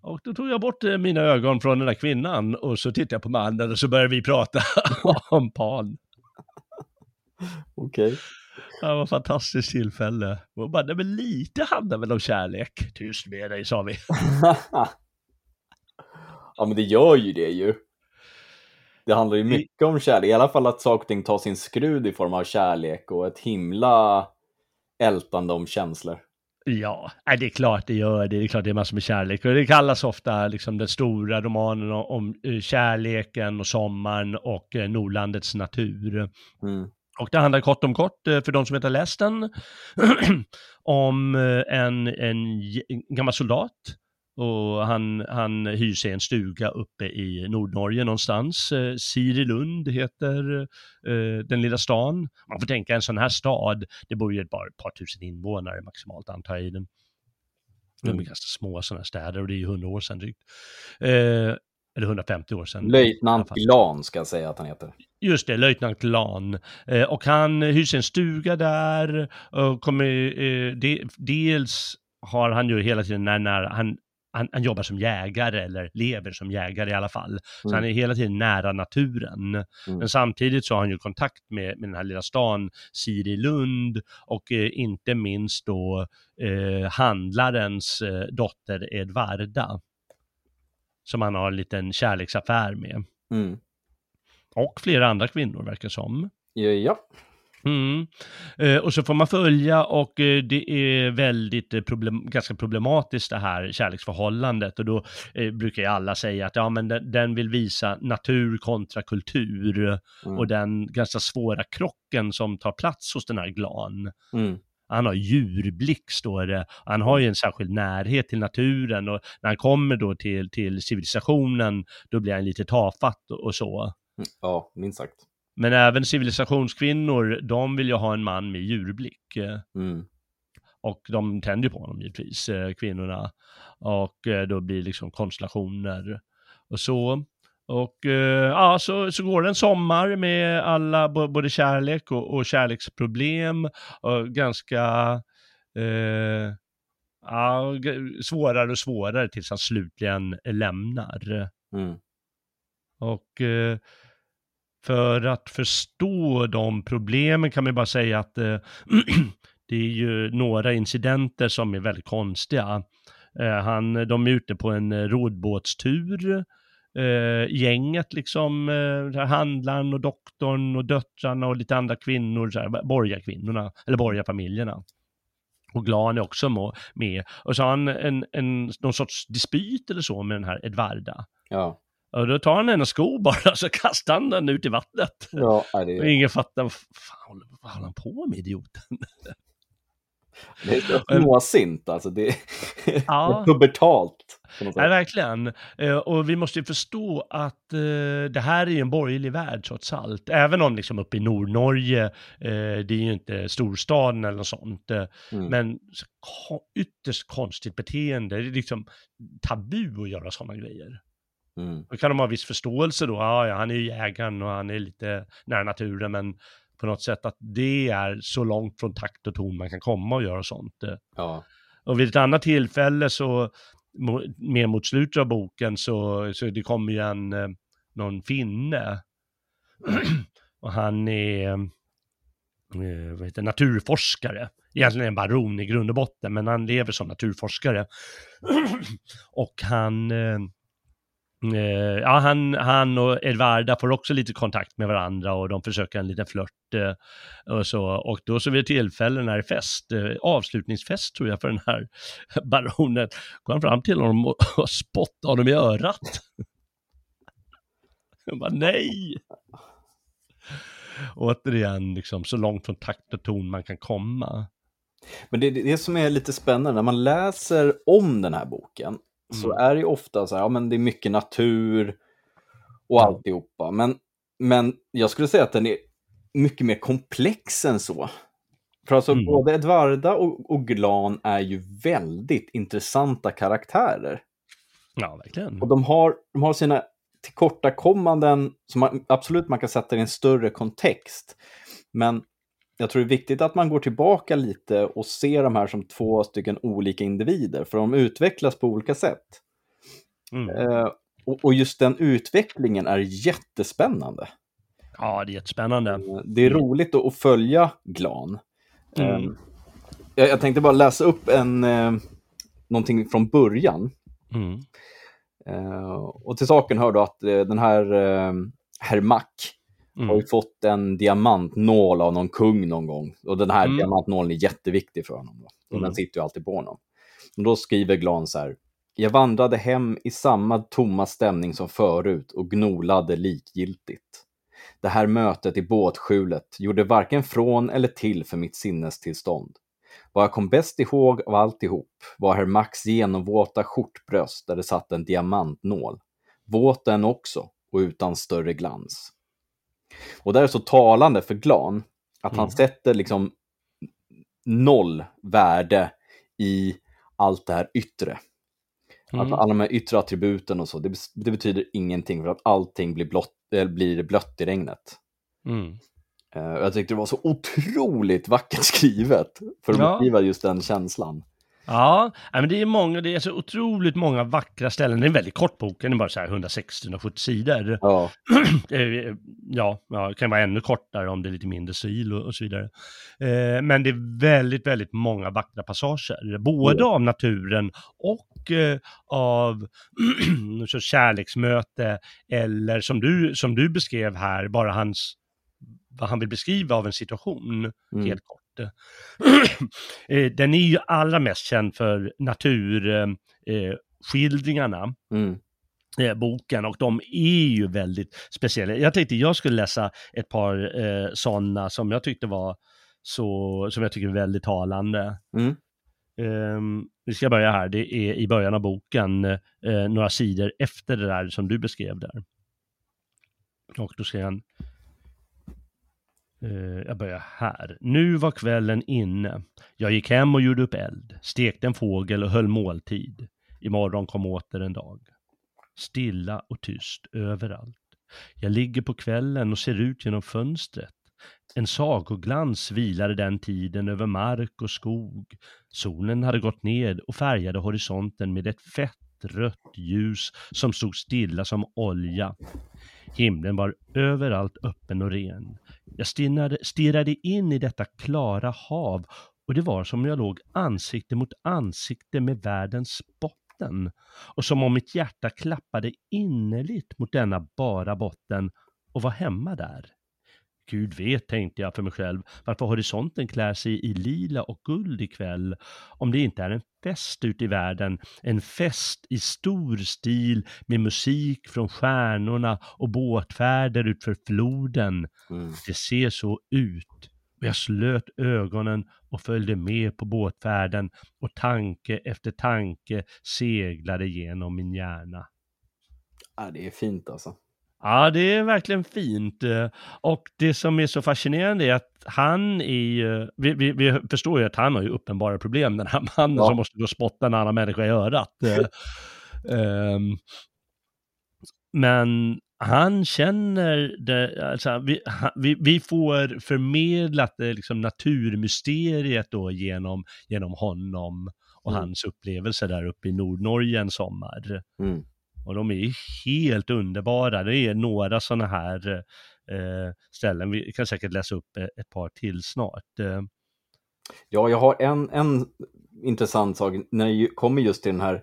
Och då tog jag bort mina ögon från den där kvinnan och så tittade jag på mannen och så började vi prata om pan. Okej. Okay. Det var ett fantastiskt tillfälle. Och bara, nej, men lite handlar väl om kärlek. Tyst med dig, sa vi. ja, men det gör ju det ju. Det handlar ju mycket om kärlek, i alla fall att saker och ting tar sin skrud i form av kärlek och ett himla ältande om känslor. Ja, det är klart det gör det. Det är klart det är massor med kärlek. Och det kallas ofta liksom den stora romanen om eh, kärleken och sommaren och eh, Nordlandets natur. Mm. Och det handlar kort om kort, eh, för de som inte har läst den, om en, en gammal soldat och han, han hyr sig en stuga uppe i Nordnorge någonstans. Eh, Sirilund heter eh, den lilla stan. Man får tänka en sån här stad, det bor ju bara ett par tusen invånare maximalt antar jag i den. De är mm. ganska små sådana städer och det är ju hundra år sedan drygt. Eh, eller 150 år sedan. Löjtnant Glan ska jag säga att han heter. Just det, löjtnant Glan. Eh, och han hyr sig en stuga där och kommer, eh, de, dels har han ju hela tiden när, när han han, han, jobbar som jägare eller lever som jägare i alla fall. Så mm. han är hela tiden nära naturen. Mm. Men samtidigt så har han ju kontakt med, med den här lilla stan Siri Lund och eh, inte minst då eh, handlarens eh, dotter Edvarda. Som han har en liten kärleksaffär med. Mm. Och flera andra kvinnor verkar som. Ja. Mm. Eh, och så får man följa och eh, det är väldigt eh, problem, ganska problematiskt det här kärleksförhållandet och då eh, brukar ju alla säga att ja men den, den vill visa natur kontra kultur mm. och den ganska svåra krocken som tar plats hos den här Glan. Mm. Han har djurblick står det. Han har ju en särskild närhet till naturen och när han kommer då till, till civilisationen då blir han lite tafatt och, så. Mm. Ja, minst sagt. Men även civilisationskvinnor, de vill ju ha en man med djurblick. Mm. Och de tänder på honom givetvis, eh, kvinnorna. Och eh, då blir det liksom konstellationer och så. Och eh, ja, så, så går det en sommar med alla, både kärlek och, och kärleksproblem och ganska eh, ja, svårare och svårare tills han slutligen lämnar. Mm. Och eh, för att förstå de problemen kan man bara säga att eh, det är ju några incidenter som är väldigt konstiga. Eh, han, de är ute på en rodbåtstur, eh, gänget liksom, eh, handlaren och doktorn och döttrarna och lite andra kvinnor, så här, borgarkvinnorna, eller borgarfamiljerna. Och Glan är också med. Och så har han en, en, någon sorts dispyt eller så med den här Edvarda. Ja. Och då tar han en sko bara så kastar han den ut i vattnet. Ja, det Och ingen fattar, vad fan vad håller han på med idioten? Det är så småsint alltså. Det är, ja. pubertalt. Ja, verkligen. Eh, och vi måste ju förstå att uh, det här är en borgerlig värld trots allt. Även om liksom uppe i Nordnorge, uh, det är ju inte storstaden eller något sånt. Mm. Men ytterst konstigt beteende. Det är liksom tabu att göra sådana grejer. Mm. Då kan de ha viss förståelse då, ja, ja, han är ju jägaren och han är lite nära naturen, men på något sätt att det är så långt från takt och ton man kan komma och göra sånt. Ja. Och vid ett annat tillfälle så, mer mot slutet av boken, så, så det kommer ju en, eh, någon finne. och han är, eh, vad heter naturforskare. Egentligen en baron i grund och botten, men han lever som naturforskare. och han eh, Eh, Eh, ja, han, han och Edvarda får också lite kontakt med varandra och de försöker en liten flört eh, och så. Och då så vid ett tillfälle när det är fest, eh, avslutningsfest tror jag för den här baronen, går han fram till honom och, och spottar honom i örat. Jag bara nej! Återigen, liksom, så långt från takt och ton man kan komma. Men det, är det som är lite spännande, när man läser om den här boken så mm. är det ju ofta så här, ja men det är mycket natur och alltihopa. Men, men jag skulle säga att den är mycket mer komplex än så. För alltså mm. både Edvarda och, och Glan är ju väldigt intressanta karaktärer. Ja, verkligen. Och de har, de har sina tillkortakommanden som man, absolut man kan sätta i en större kontext. Men jag tror det är viktigt att man går tillbaka lite och ser de här som två stycken olika individer, för de utvecklas på olika sätt. Mm. Eh, och, och, just den utvecklingen är jättespännande. Ja, det är jättespännande. Eh, det är roligt att följa Glan. Mm. Um, jag, jag, tänkte bara läsa upp en, eh, någonting från början. Mm. Uh, och till saken hör då att uh, den här uh, herr Mack mm. har ju fått en diamantnål av någon kung någon gång. Och den här mm. diamantnålen är jätteviktig för honom. Då. Och Den mm. sitter ju alltid på honom. Och då skriver Glan så här. Jag vandrade hem i samma tomma stämning som förut och gnolade likgiltigt. Det här mötet i båtskjulet gjorde varken från eller till för mitt sinnestillstånd. Vad jag kom bäst ihåg av alltihop var herr Max genomvåta skjortbröst där det satt en diamantnål. Våt den också och utan större glans. Och det är så talande för Glan att han mm. sätter liksom noll värde i allt det här yttre. Mm. Att alla de här yttre attributen och så, det, det, betyder ingenting för att allting blir, blott, blir blött i regnet. Mm. Uh, jag tyckte det var så otroligt vackert skrivet för att ja. beskriva just den känslan. Ja, men det är många, det är så otroligt många vackra ställen. Det är en väldigt kort bok, den är bara så här 160-170 sidor. Ja. ja, ja, det kan vara ännu kortare om det är lite mindre stil och, och så vidare. Eh, men det är väldigt, väldigt många vackra passager, både ja. av naturen och eh, av så kärleksmöte eller som du, som du beskrev här, bara hans vad han vill beskriva av en situation, mm. helt kort. Eh, den är ju allra mest känd för naturskildringarna. Mm. Eh, boken och de är ju väldigt speciella. Jag tänkte jag skulle läsa ett par eh, sådana som jag tyckte var så, som jag tycker är väldigt talande. Mm. Um, vi ska börja här, det är i början av boken, uh, några sidor efter det där som du beskrev där. Och då säger han, Uh, jag börjar här. Nu var kvällen inne. Jag gick hem och gjorde upp eld, stekte en fågel och höll måltid. Imorgon kom åter en dag. Stilla och tyst överallt. Jag ligger på kvällen och ser ut genom fönstret. En sagoglans vilade den tiden över mark och skog. Solen hade gått ned och färgade horisonten med ett fett rött ljus som stod stilla som olja. Himlen var överallt öppen och ren. Jag stirrade, stirrade in i detta klara hav och det var som om jag låg ansikte mot ansikte med världens botten och som om mitt hjärta klappade innerligt mot denna bara botten och var hemma där. Gud vet, tänkte jag för mig själv, varför horisonten klär sig i lila och guld ikväll, om det inte är en fest ute i världen, en fest i stor stil med musik från stjärnorna och båtfärder utför floden. Mm. Det ser så ut. Och jag slöt ögonen och följde med på båtfärden och tanke efter tanke seglade genom min hjärna. Ja, det är fint alltså. Ja, det är verkligen fint. Och det som är så fascinerande är att han är vi, vi, vi förstår ju att han har ju uppenbara problem, den här mannen ja. som måste gå och spotta en annan människa i örat. um, men han känner det, alltså, vi, vi, vi får förmedlat det liksom naturmysteriet då genom, genom honom och mm. hans upplevelser där uppe i Nordnorge en sommar. Mm. Och de är helt underbara. Det är några sådana här eh, ställen. Vi kan säkert läsa upp ett par till snart. Eh. Ja, jag har en, en intressant sak när det kommer just till den här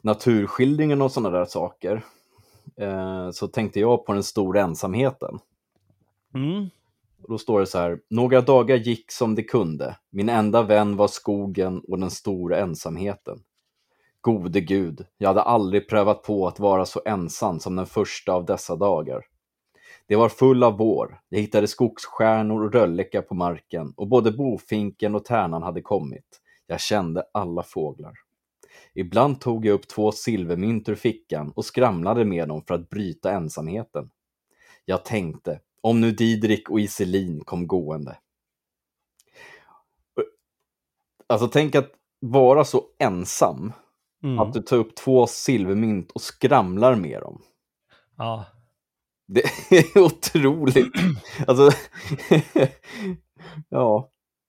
naturskildringen och sådana där saker. Eh, så tänkte jag på den stora ensamheten. Mm. Då står det så här, några dagar gick som det kunde. Min enda vän var skogen och den stora ensamheten. Gode Gud, jag hade aldrig prövat på att vara så ensam som den första av dessa dagar. Det var full av vår, jag hittade skogsstjärnor och rölleka på marken och både bofinken och tärnan hade kommit. Jag kände alla fåglar. Ibland tog jag upp två silvermynt ur fickan och skramlade med dem för att bryta ensamheten. Jag tänkte, om nu Didrik och Iselin kom gående. Alltså tänk att vara så ensam Mm. Att du tar upp två silvermynt och skramlar med dem. Ja. Det är otroligt. alltså, ja.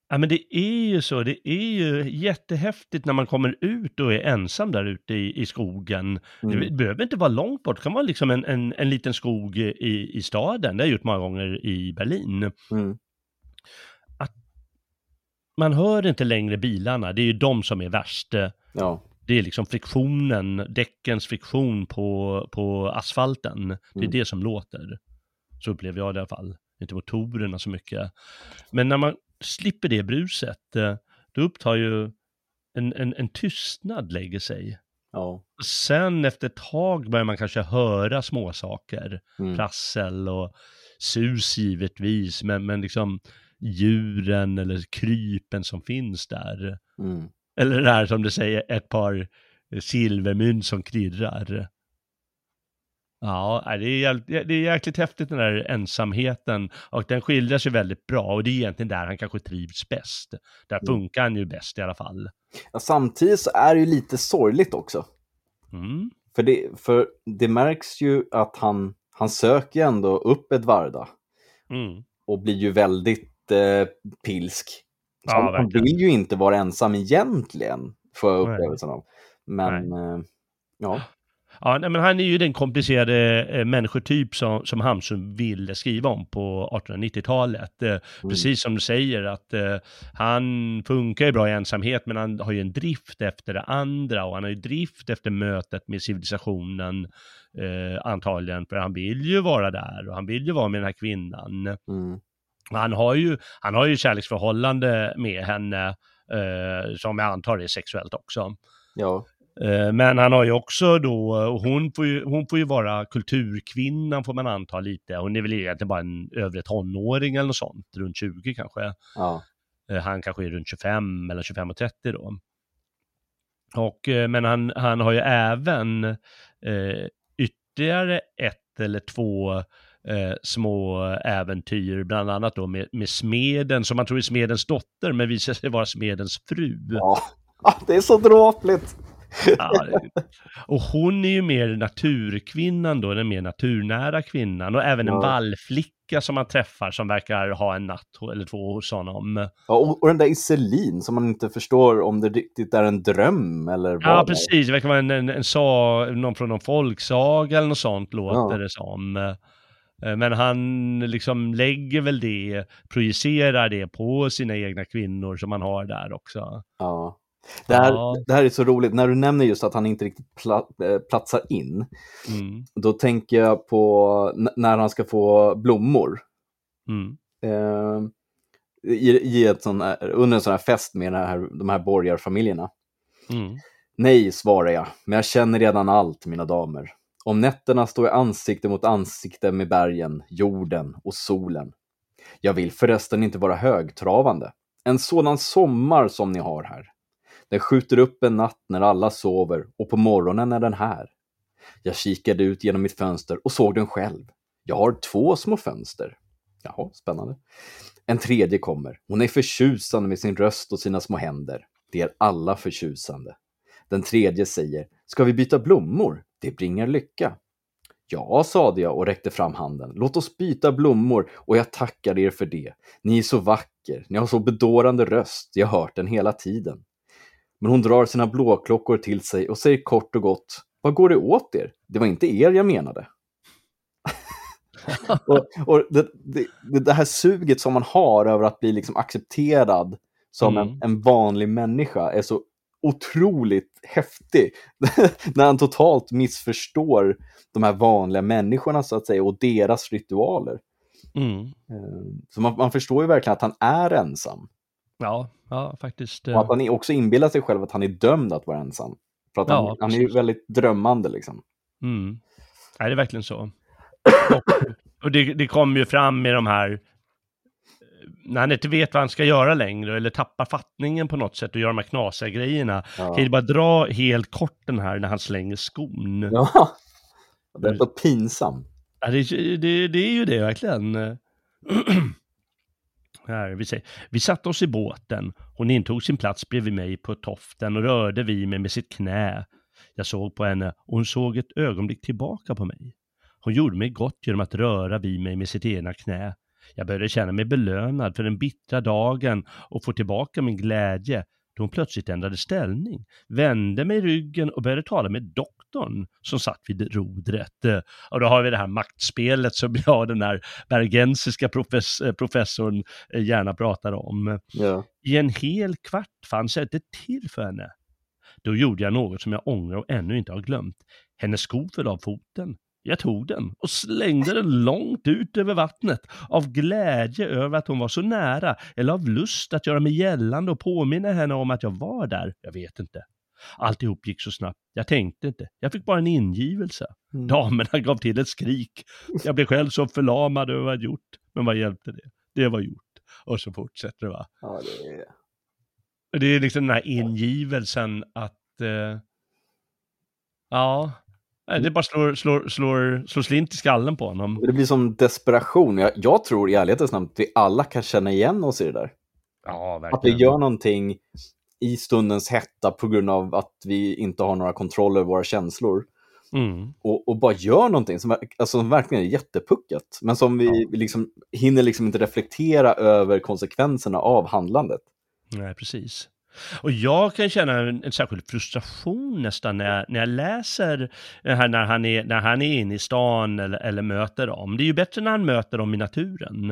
Ja men det är ju så, det är ju jättehäftigt när man kommer ut och är ensam där ute i, i skogen. Mm. Det behöver inte vara långt bort, det kan vara liksom en, en, en liten skog i, i staden, det har jag gjort många gånger i Berlin. Mm man hör inte längre bilarna, det är ju de som är värst. Ja. Det är liksom friktionen, däckens friktion på, på asfalten. Det är Mm. det som låter. Så upplever jag det i alla fall. Inte motorerna så mycket. Men när man slipper det bruset, eh, då upptar ju en, en, en tystnad lägger sig. Ja. Sen efter ett tag börjar man kanske höra små saker. Mm. Prassel och sus givetvis, men, men liksom djuren eller krypen som finns där. Mm. Eller det här som du säger, ett par silvermynt som klirrar. Ja, det är, jävligt, det är jäkligt häftigt den där ensamheten och den skildras ju väldigt bra och det är egentligen där han kanske trivs bäst. Där Mm. funkar han ju bäst i alla fall. Ja, samtidigt så är det ju lite sorgligt också. Mm. För det, för det märks ju att han, han söker ändå upp Edvarda Mm. och blir ju väldigt eh, pilsk. Så Ja, han, vill ju inte vara ensam egentligen, får jag Nej. upplevelsen av. Men eh, ja, Ja, nej, men han är ju den komplicerade eh, människotyp som, som Hamsun ville skriva om på 1890-talet. Eh, Precis som du säger att eh, han funkar ju bra i ensamhet men han har ju en drift efter det andra och han har ju drift efter mötet med civilisationen eh, antagligen för han vill ju vara där och han vill ju vara med den här kvinnan. mm, Han har ju, han har ju kärleksförhållande med henne eh, som jag antar är sexuellt också. ja, Eh, Men han har ju också då, hon får ju, hon får ju vara kulturkvinnan får man anta lite. Hon är väl egentligen bara en övre tonåring eller något sånt, runt 20 kanske. ja, Eh, Han kanske är runt 25, mellan 25 och 30 då. Och, men han, han har ju även eh, ytterligare ett eller två eh, små äventyr, bland annat då med, med smeden, som man tror är smedens dotter, men visar sig vara smedens fru. ja. Det är så dråpligt! Ja, och hon är ju mer naturkvinnan då, den mer naturnära kvinnan. Och även en Ja. vallflicka som man träffar som verkar ha en natt eller två hos honom. Ja, och, och den där Iselin som man inte förstår om det riktigt är en dröm eller vad. Ja, precis. Det verkar vara en, en, en sa, någon från någon folksaga eller något sånt låter Ja. det som. Eh, Men han liksom lägger väl det, projicerar det på sina egna kvinnor som han har där också. Ja. Det här, Ja. det här är så roligt, när du nämner just att han inte riktigt pla, eh, platsar in, Mm. då tänker jag på när han ska få blommor. Mm. Eh, i, i ett sån här, under en sån här fest med här, de här borgarfamiljerna. Mm. Nej, svarar jag, men jag känner redan allt, mina damer. Om nätterna står jag ansikte mot ansikte med bergen, jorden och solen. Jag vill förresten inte vara högtravande. En sådan sommar som ni har här. Den skjuter upp en natt när alla sover och på morgonen är den här. Jag kikade ut genom mitt fönster och såg den själv. Jag har två små fönster. Jaha, spännande. En tredje kommer. Hon är förtjusande med sin röst och sina små händer. Det är alla förtjusande. Den tredje säger, ska vi byta blommor? Det bringar lycka. Ja, sade jag och räckte fram handen. Låt oss byta blommor och jag tackar er för det. Ni är så vacker, ni har så bedårande röst, jag har hört den hela tiden. Men hon drar sina blåklockor till sig och säger kort och gott, vad går det åt er? Det var inte er jag menade. och och det, det, det här suget som man har över att bli liksom accepterad som Mm. en, en vanlig människa är så otroligt häftig. När han totalt missförstår de här vanliga människorna så att säga och deras ritualer. Mm. Eh, Så man, man förstår ju verkligen att han är ensam. Ja, ja, faktiskt. Och att han också inbillar sig själv att han är dömd att vara ensam. För att han, Ja, han är ju väldigt drömmande liksom. Mm. Nej, det är verkligen så. Och, och det, det kommer ju fram med de här, eh, när han inte vet vad han ska göra längre, eller tappar fattningen på något sätt och gör de här knasiga grejerna. Ja. Kan ju bara dra helt kort den här när han slänger skon. Ja. Ja. Det är så pinsam. det, det, det är ju det verkligen. Här, vi, säger, vi satte oss i båten. Hon intog sin plats bredvid mig på toften och rörde vid mig med sitt knä. Jag såg på henne och hon såg ett ögonblick tillbaka på mig. Hon gjorde mig gott genom att röra vid mig med sitt ena knä. Jag började känna mig belönad för den bittra dagen och få tillbaka min glädje då hon plötsligt ändrade ställning, vände mig ryggen och började tala med doktorn som satt vid rodret. Och då har vi det här maktspelet som jag, den här bergensiska profess eh, professorn, eh, gärna pratar om. Ja. I en hel kvart fanns jag inte till för henne. Då gjorde jag något som jag ångrar och ännu inte har glömt. Hennes sko föll av foten. Jag tog den och slängde den långt ut över vattnet av glädje över att hon var så nära eller av lust att göra mig gällande och påminna henne om att jag var där. Jag vet inte. Alltihop gick så snabbt. Jag tänkte inte. Jag fick bara en ingivelse. Mm. Damerna gav till ett skrik. Jag blev själv så förlamad över vad jag gjort. Men vad hjälpte det? Det var gjort. Och så fortsätter det va. Ja, det är... Det är liksom den här ingivelsen att... Eh, ja, Nej, det bara slår, slår, slår, slår slint i skallen på honom. Det blir som desperation. Jag, jag tror i ärlighetens namn att vi alla kan känna igen oss i det där. Ja, Att vi verkligen. gör någonting i stundens hetta på grund av att vi inte har några kontroll över våra känslor. Mm. Och, och bara gör någonting som, alltså, som verkligen är jättepuckat. Men som vi vi liksom, hinner liksom inte reflektera över konsekvenserna av handlandet. Nej, precis. Och jag kan känna en, en särskild frustration nästan när jag, när jag läser här när han, är, när han är inne i stan eller, eller möter dem. Det är ju bättre när han möter dem i naturen,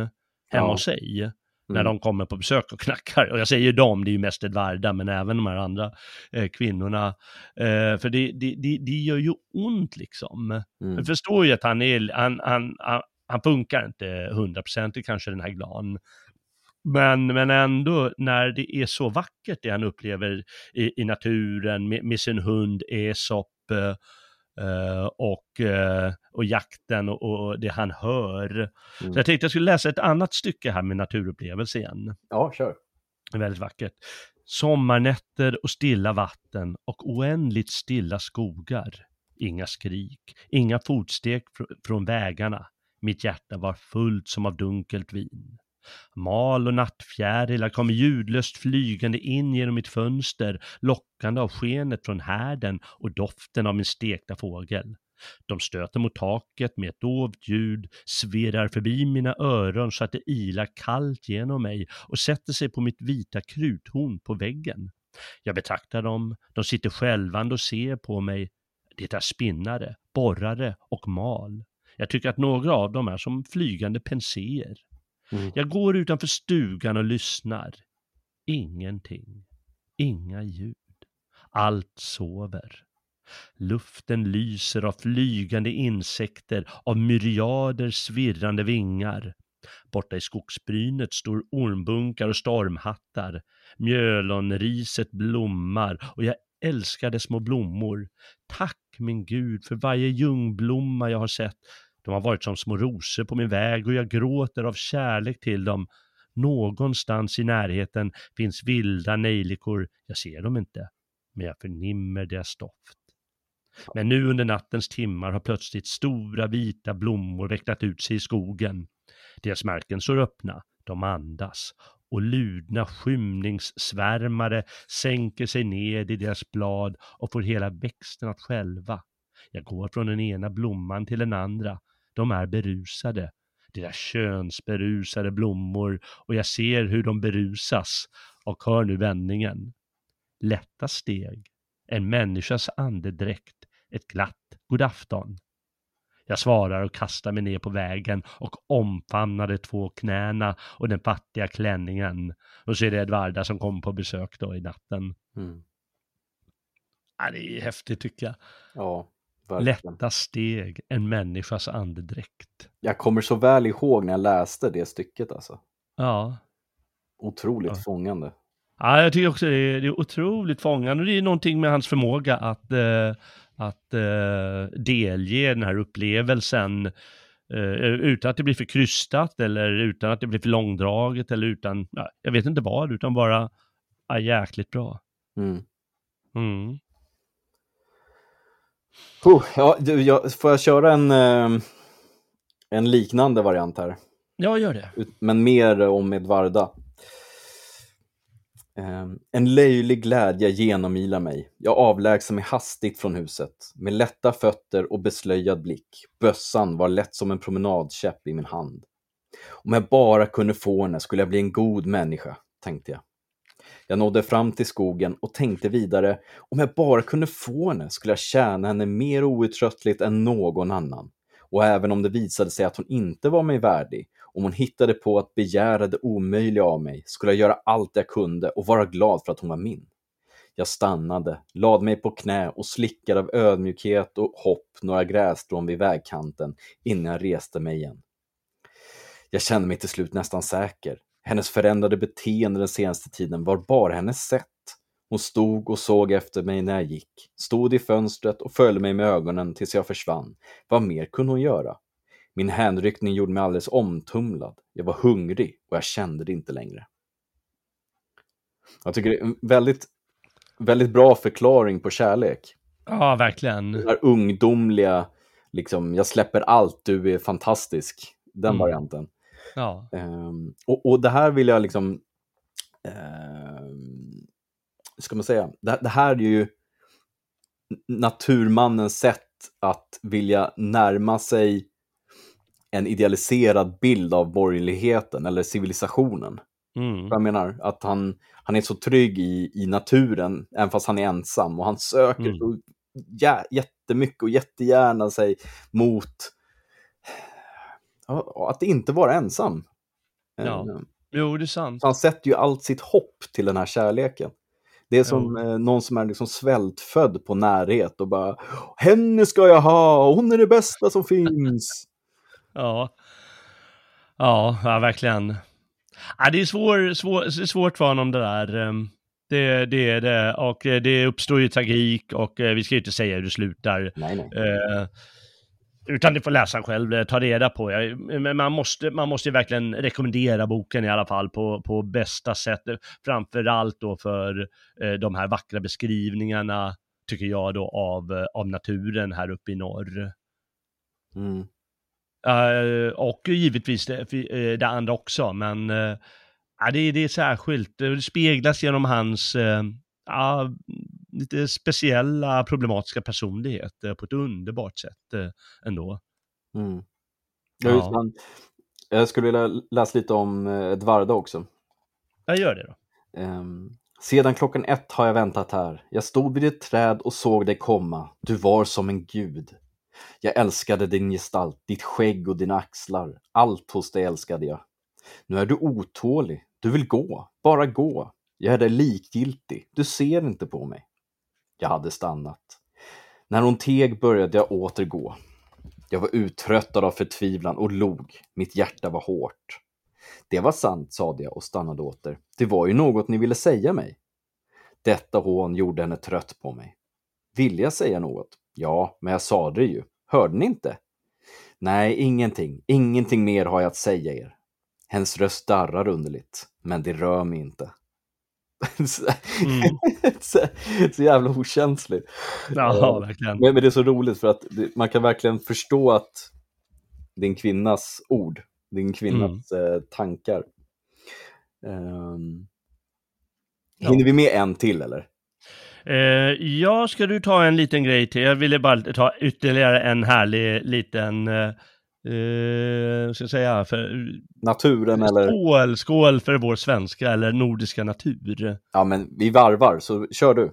hemma Ja. hos sig. När Mm. de kommer på besök och knackar. Och jag säger dem, det är ju mest Edvarda, men även de här andra eh, kvinnorna. Eh, för det, det, det, det gör ju ont liksom. Mm. Jag förstår ju att han är, han, han, han, han funkar inte hundraprocentigt kanske den här glan. Men, men ändå när det är så vackert det han upplever i, i naturen med, med sin hund Esop eh, eh, och, eh, och jakten och, och det han hör. Mm. Så jag tänkte jag skulle läsa ett annat stycke här med naturupplevelse igen. Ja, kör. Det är väldigt vackert. Sommarnätter och stilla vatten och oändligt stilla skogar. Inga skrik, inga fotsteg fr- från vägarna. Mitt hjärta var fullt som av dunkelt vin. Mal och nattfjärilar kommer ljudlöst flygande in genom mitt fönster, lockande av skenet från härden och doften av min stekta fågel. De stöter mot taket med ett dovt ljud, svirrar förbi mina öron så att det ilar kallt genom mig och sätter sig på mitt vita kruthorn på väggen. Jag betraktar dem, de sitter skälvande och ser på mig. Det är spinnare, borrare och mal. Jag tycker att några av dem är som flygande penséer. Mm. Jag går utanför stugan och lyssnar. Ingenting. Inga ljud. Allt sover. Luften lyser av flygande insekter, av myriader svirrande vingar. Borta i skogsbrynet står ormbunkar och stormhattar. Mjölonriset blommar och jag älskar dess små blommor. Tack min Gud för varje ljungblomma jag har sett. De har varit som små rosor på min väg och jag gråter av kärlek till dem. Någonstans i närheten finns vilda nejlikor. Jag ser dem inte, men jag förnimmer deras doft. Men nu under nattens timmar har plötsligt stora vita blommor vecklat ut sig i skogen. Deras märken står öppna, de andas och ludna skymningssvärmare sänker sig ned i deras blad och får hela växten att skälva. Jag går från den ena blomman till den andra. De är berusade. Deras könsberusade blommor och jag ser hur de berusas och hör nu vändningen. Lätta steg, en människas andedräkt, ett glatt god afton. Jag svarar och kastar mig ner på vägen och omfamnar de två knäna och den fattiga klänningen. Och så är det Edvarda som kommer på besök då i natten. Mm. Ja, det är häftigt tycker jag. Ja, verkligen. Lätta steg, en människas andedräkt. Jag kommer så väl ihåg när jag läste det stycket alltså. Ja. Otroligt Ja. fångande. ja, jag tycker också det är, det är otroligt fångande. Det är någonting med hans förmåga att, eh, att eh, delge den här upplevelsen eh, utan att det blir för krystat eller utan att det blir för långdraget eller utan, ja, jag vet inte vad, utan bara ja, jäkligt bra. Mm. Mm. Puh, ja, du, jag, får jag köra en, eh, en liknande variant här? Ja, gör det. Men mer om Edvarda. Eh, en löjlig glädje genomilar mig. Jag avlägsnar mig hastigt från huset. Med lätta fötter och beslöjad blick. Bössan var lätt som en promenadkäpp i min hand. Om jag bara kunde få henne skulle jag bli en god människa, tänkte jag. Jag nådde fram till skogen och tänkte vidare, om jag bara kunde få henne skulle jag tjäna henne mer outtröttligt än någon annan. Och även om det visade sig att hon inte var mig värdig, om hon hittade på att begära det omöjliga av mig, skulle jag göra allt jag kunde och vara glad för att hon var min. Jag stannade, lade mig på knä och slickade av ödmjukhet och hopp några grässtrån vid vägkanten innan jag reste mig igen. Jag kände mig till slut nästan säker. Hennes förändrade beteende den senaste tiden var bara hennes sätt. Hon stod och såg efter mig när jag gick, stod i fönstret och följde mig med ögonen tills jag försvann. Vad mer kunde hon göra? Min hänryckning gjorde mig alldeles omtumlad. Jag var hungrig och jag kände det inte längre. Jag tycker det är en väldigt, väldigt bra förklaring på kärlek. Ja, verkligen. Den här ungdomliga, liksom, jag släpper allt, du är fantastisk. Den Mm. varianten. Ja. Ehm, och, och det här vill jag liksom, um, ska man säga, det, det här är ju naturmannens sätt att vilja närma sig en idealiserad bild av borgerligheten eller civilisationen. Mm. Jag menar att han, han är så trygg i, i naturen, även fast han är ensam. Och han söker Mm. så jä, jättemycket och jättegärna sig mot att inte vara ensam. Ja. Eh, Jo, det är sant. så han sätter ju allt sitt hopp till den här kärleken. Det är som eh, någon som är liksom svältfödd på närhet och bara Henne ska jag ha, hon är det bästa som finns. Ja. Ja, ja verkligen. Ja, det är svår, svår, det är svårt för honom det där. Ehm, Det, det är det. Och eh, det uppstår ju tragik och vi ska ju inte säga hur det slutar. nej, nej. Eh, utan det får läsaren själv eh, ta reda på. Men man måste, man måste ju verkligen rekommendera boken i alla fall på, på bästa sätt. Framförallt då för eh, de här vackra beskrivningarna, tycker jag då, av, eh, av naturen här uppe i norr. Mm. Eh, och givetvis det, det andra också, men ja, det, det är särskilt. Det speglas genom hans ja, lite speciella problematiska personlighet eh, på ett underbart sätt eh, ändå. Mm. Ja. Jag skulle vilja läsa lite om eh, Edvarda också. Jag gör det då. Ehm, Sedan klockan ett har jag väntat här. Jag stod vid ett träd och såg dig komma. Du var som en gud. Jag älskade din gestalt, ditt skägg och dina axlar. Allt hos dig älskade jag. Nu är du otålig. Du vill gå, bara gå. Jag är dig likgiltig. Du ser inte på mig. Jag hade stannat. När hon teg började jag åter gå. Jag var uttröttad av förtvivlan och log. Mitt hjärta var hårt. Det var sant, sade jag och stannade åter. Det var ju något ni ville säga mig. Detta hån gjorde henne trött på mig. Ville jag säga något? Ja, men jag sa det ju. Hörde ni inte? Nej, ingenting. Ingenting mer har jag att säga er. Hennes röst darrar underligt, men det rör mig inte. Mm. så, så jävla okänslig. Ja, verkligen. Men, men det är så roligt för att det, man kan verkligen förstå att en kvinnas ord, en kvinnas eh, tankar. Um, Ja. Hinner vi med en till eller? Eh, ja, ska du ta en liten grej till? Jag ville bara ta ytterligare en härlig liten, eh, eh, ska jag säga, för, Naturen eller? skål, skål för vår svenska eller nordiska natur. Ja men vi varvar, så kör du.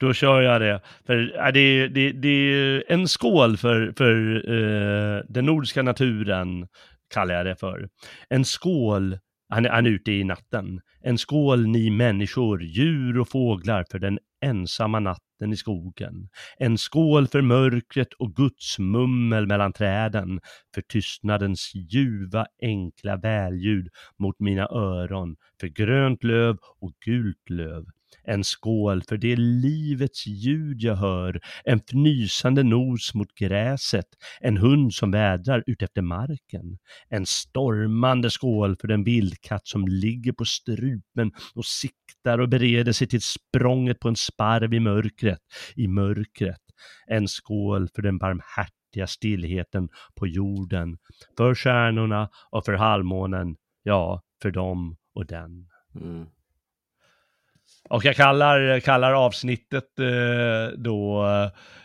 Då kör jag det. För ja, det, det, det är en skål för, för eh, den nordiska naturen, kallar jag det för. En skål, han, är- han är ute i natten. En skål ni människor, djur och fåglar för den ensamma natten i skogen. En skål för mörkret och Guds mummel mellan träden, för tystnadens ljuva enkla välljud mot mina öron, för grönt löv och gult löv. En skål för det livets ljud jag hör, en fnysande nos mot gräset, en hund som vädrar utefter marken. En stormande skål för den vildkatt som ligger på strupen och siktar och bereder sig till språnget på en sparv i mörkret, i mörkret. En skål för den barmhärtiga stillheten på jorden, för stjärnorna och för halvmånen, ja, för dem och den. Mm. Och jag kallar, kallar avsnittet eh, då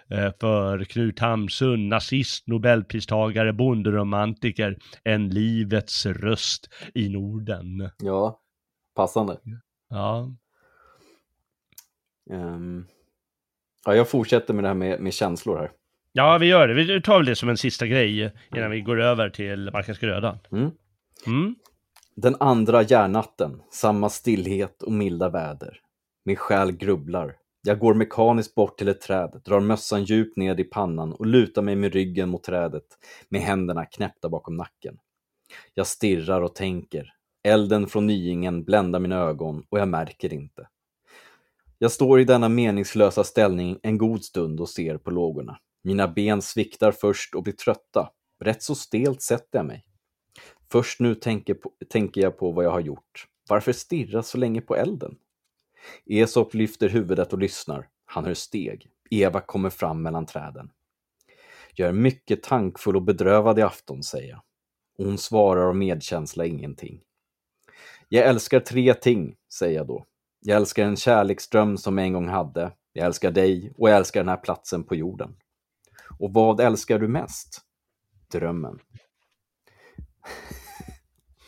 eh, för Knut Hamsun, nazist, nobelpristagare, bonderomantiker, en livets röst i Norden. Ja, passande. Ja, Ehm, ja, jag fortsätter med det här med, med känslor här. Ja, vi gör det. Vi tar väl det som en sista grej innan vi går över till Markens gröda. Mm. Mm. Den andra järnatten, samma stillhet och milda väder. Min själ grubblar. Jag går mekaniskt bort till ett träd, drar mössan djupt ned i pannan och lutar mig med ryggen mot trädet med händerna knäppta bakom nacken. Jag stirrar och tänker. Elden från nyingen bländar mina ögon och jag märker inte. Jag står i denna meningslösa ställning en god stund och ser på lågorna. Mina ben sviktar först och blir trötta. Rätt så stelt sätter jag mig. Först nu tänker, på, tänker jag på vad jag har gjort. Varför stirra så länge på elden? Esop lyfter huvudet och lyssnar. Han hör steg. Eva kommer fram mellan träden. Jag är mycket tankfull och bedrövad i afton, säger jag. hon svarar av medkänsla ingenting. Jag älskar tre ting, säger jag då. Jag älskar en kärleksdröm som jag en gång hade. Jag älskar dig och jag älskar den här platsen på jorden. Och vad älskar du mest? Drömmen.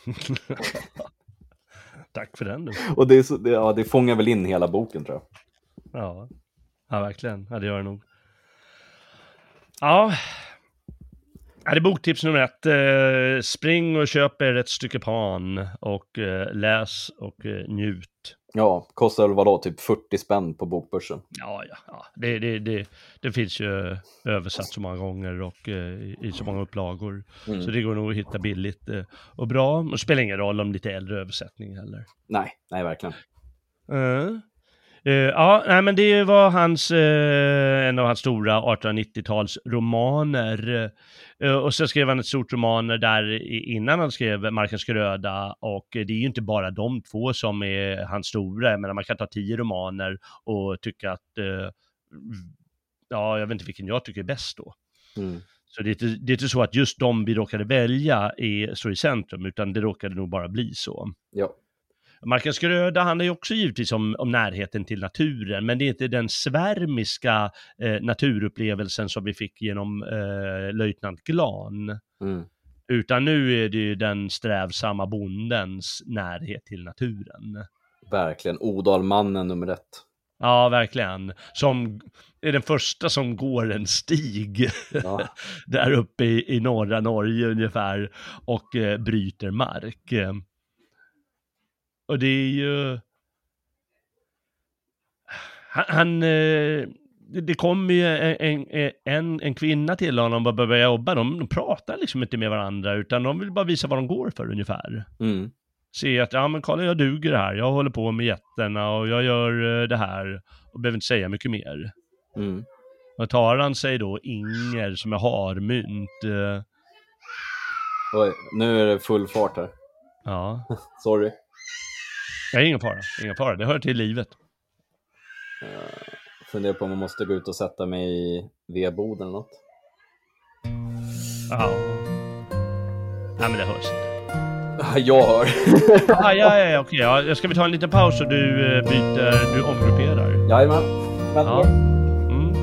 Tack för den du. Och det, är så, det, ja, det fångar väl in hela boken tror jag. Ja, ja verkligen. Ja, det gör det nog. Ja. Ja, det är boktips nummer ett. Eh, spring och köp er ett stycke pan och eh, läs och eh, njut. Ja, kostar väl vadå, typ 40 spänn på bokbörsen? Ja, ja, ja. Det, det, det, det finns ju översatt så många gånger och eh, i så många upplagor. Mm. Så det går nog att hitta billigt eh, och bra. Och spelar ingen roll om lite äldre översättning heller. Nej, nej verkligen. Uh. Uh, ja, nej, men det var hans, uh, en av hans stora 1890-talsromaner. Uh, och så skrev han ett stort romaner där innan han skrev Markens gröda. Och det är ju inte bara de två som är hans stora. Jag menar, man kan ta tio romaner och tycka att, ja, jag vet inte vilken jag tycker är bäst då. Mm. Så det är, inte, det är inte så att just de vi råkade välja är, står i centrum, utan det råkade nog bara bli så. Ja. Marcus Gröda handlar ju också givetvis om, om närheten till naturen, men det är inte den svärmiska eh, naturupplevelsen som vi fick genom eh, löjtnant Glan. Mm. Utan nu är det ju den strävsamma bondens närhet till naturen. Verkligen, Odalmannen nummer ett. Ja, verkligen. Som är den första som går en stig Ja. där uppe i, i norra Norge ungefär och eh, bryter mark. Och det är ju... Han... han eh, det kommer ju en, en, en kvinna till honom och börjar jobba. De, de pratar liksom inte med varandra utan de vill bara visa vad de går för ungefär. Mm. Se att, ja men kolla jag duger här. Jag håller på med jätterna och jag gör eh, det här. Och behöver inte säga mycket mer. Mm. Och tar han sig då Inger som är harmynt. Eh, Oj, nu är det full fart här. ja. Sorry. Ja, ingen fara, ingen fara. Det hör till livet. Funderar på om man måste gå ut och sätta mig i vedboden eller något. Ja. Nej, men det hörs inte. Jag hör. Ah, ja, ja, ja, okej. Ja, ska vi ta en liten paus och du eh, byter, du omgrupperar? Jajamän. Vänta Ja. Mm.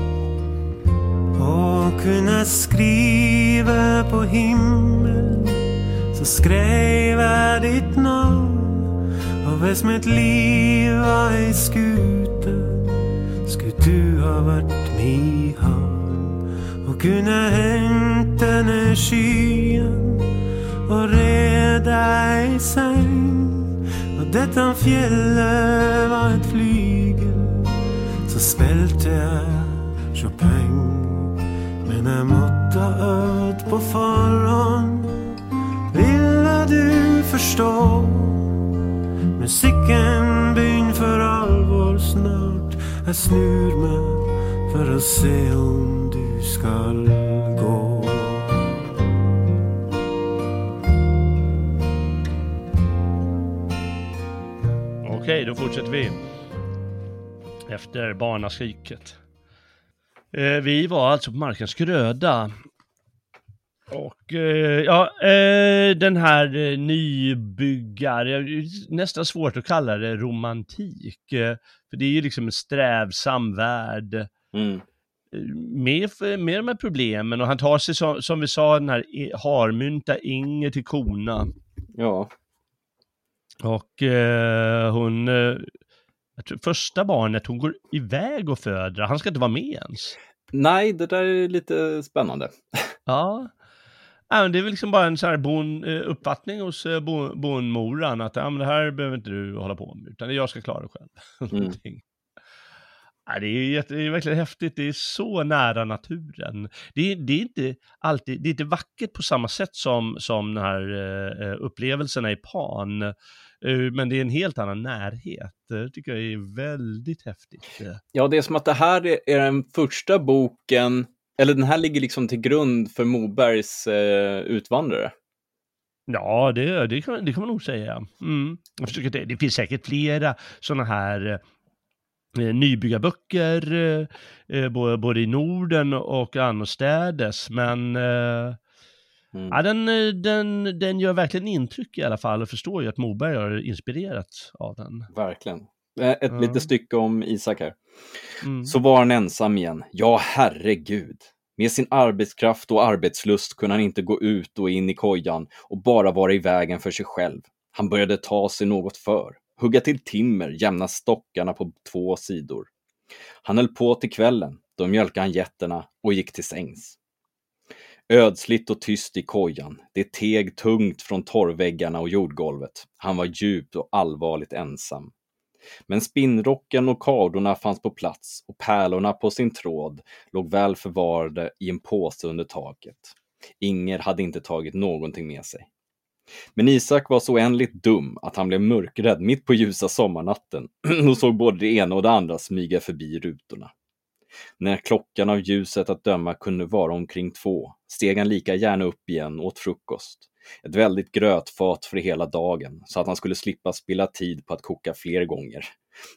Og kunne skrive på himmelen, så skrev jeg ditt navn. Og hvis mitt liv var ei skute, skulle du ha vært mi havn. Og kunne hengt denne skyen og redd ei seng. Og dette fjellet var et flygel, så spilte jeg Chopin. Men jeg måtte ha øvd på forhånd. Ville du forstå? Musiken byn för allvar snart. Jag snur mig för att se om du skall gå. Okej, då fortsätter vi. Efter barnaskriket. Eh, vi var alltså på Markens gröda. Och eh, ja, eh, den här eh, nybyggar, nästan svårt att kalla det romantik. För det är ju liksom en strävsam värld Mm. med, med de här problemen och han tar sig som, som vi sa den här harmynta Inger till kona. Ja. Och eh, hon, jag tror, första barnet, hon går iväg och föder, han ska inte vara med ens. Nej, det där är lite spännande. Ja. Ja men det är väl liksom bara en så här bon, eh, uppfattning hos eh, bon, bonmoran att ja, men det här behöver inte du hålla på med, utan jag ska klara det själv. Mm. Ja, det, är jätte, det är verkligen häftigt, det är så nära naturen. Det är, det är inte alltid, det är inte vackert på samma sätt som, som den här eh, upplevelserna i Pan, men det är en helt annan närhet. Det tycker jag är väldigt häftigt. Ja, det är som att det här är- är den första boken, eller den här ligger liksom till grund för Mobergs eh, Utvandrare. Ja, det, det, kan, det kan man nog säga. Mm. Jag försöker, det, det finns säkert flera sådana här eh, nybyggarböcker, eh, eh, både, både i Norden och annorstädes, men eh, Mm. ja, den, den, den gör verkligen intryck i alla fall och förstår ju att Moberg har inspirerats av den. Verkligen. Eh, Ett Ja. litet stycke om Isak här. Mm. Så var han ensam igen. Ja, herregud. Med sin arbetskraft och arbetslust kunde han inte gå ut och in i kojan och bara vara i vägen för sig själv. Han började ta sig något för, hugga till timmer, jämna stockarna på två sidor. Han höll på till kvällen, då mjölkade han getterna och gick till sängs. Ödsligt och tyst i kojan, det teg tungt från torrväggarna och jordgolvet. Han var djupt och allvarligt ensam. Men spinnrocken och kardorna fanns på plats och pärlorna på sin tråd låg väl förvarade i en påse under taket. Inger hade inte tagit någonting med sig. Men Isak var så oändligt dum att han blev mörkrädd mitt på ljusa sommarnatten och såg både det ena och det andra smyga förbi rutorna. När klockan av ljuset att döma kunde vara omkring två steg han lika gärna upp igen och åt frukost. Ett väldigt grötfat för hela dagen, så att han skulle slippa spilla tid på att koka fler gånger.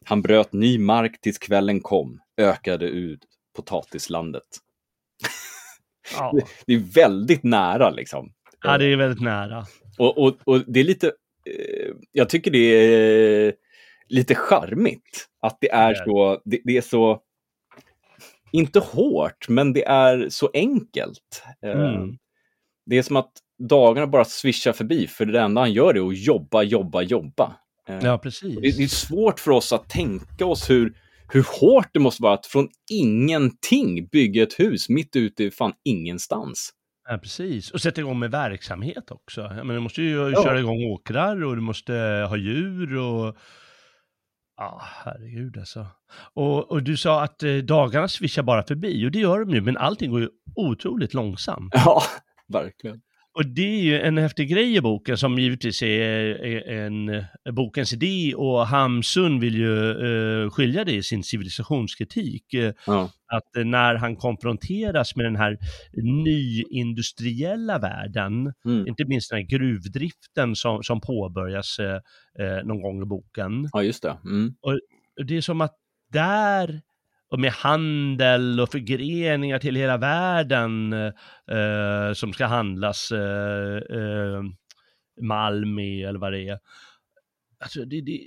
Han bröt ny mark tills kvällen kom, ökade ut potatislandet. Ja. Det är väldigt nära liksom. ja, det är väldigt nära. Och, och, och det är lite, eh, jag tycker det är lite charmigt att det är så, det, det är så, inte hårt, men det är så enkelt. Eh, Mm. Det är som att dagarna bara svischar förbi, för det enda han gör är att jobba, jobba, jobba. Eh, Ja, precis. det, det är svårt för oss att tänka oss hur, hur hårt det måste vara att från ingenting bygga ett hus mitt ute i fan ingenstans. Ja, precis. Och sätta igång med verksamhet också. Jag menar, du måste ju Ja. köra igång åkrar och du måste ha djur och... Ja, herregud alltså. Och, och du sa att eh, dagarna svischar bara förbi och det gör de ju, men allting går ju otroligt långsamt. Ja, verkligen. Och det är ju en häftig grej i boken som givetvis är, en, eh, bokens idé och Hamsun vill ju eh, skilja det i sin civilisationskritik. Eh, Ja. att när han konfronteras med den här nyindustriella världen, Mm. inte minst den här gruvdriften som, som påbörjas någon gång i boken. ja, just det. Mm. Det är som att där, och med handel och förgreningar till hela världen eh, som ska handlas eh, eh, malm i eller vad det är. Alltså det, det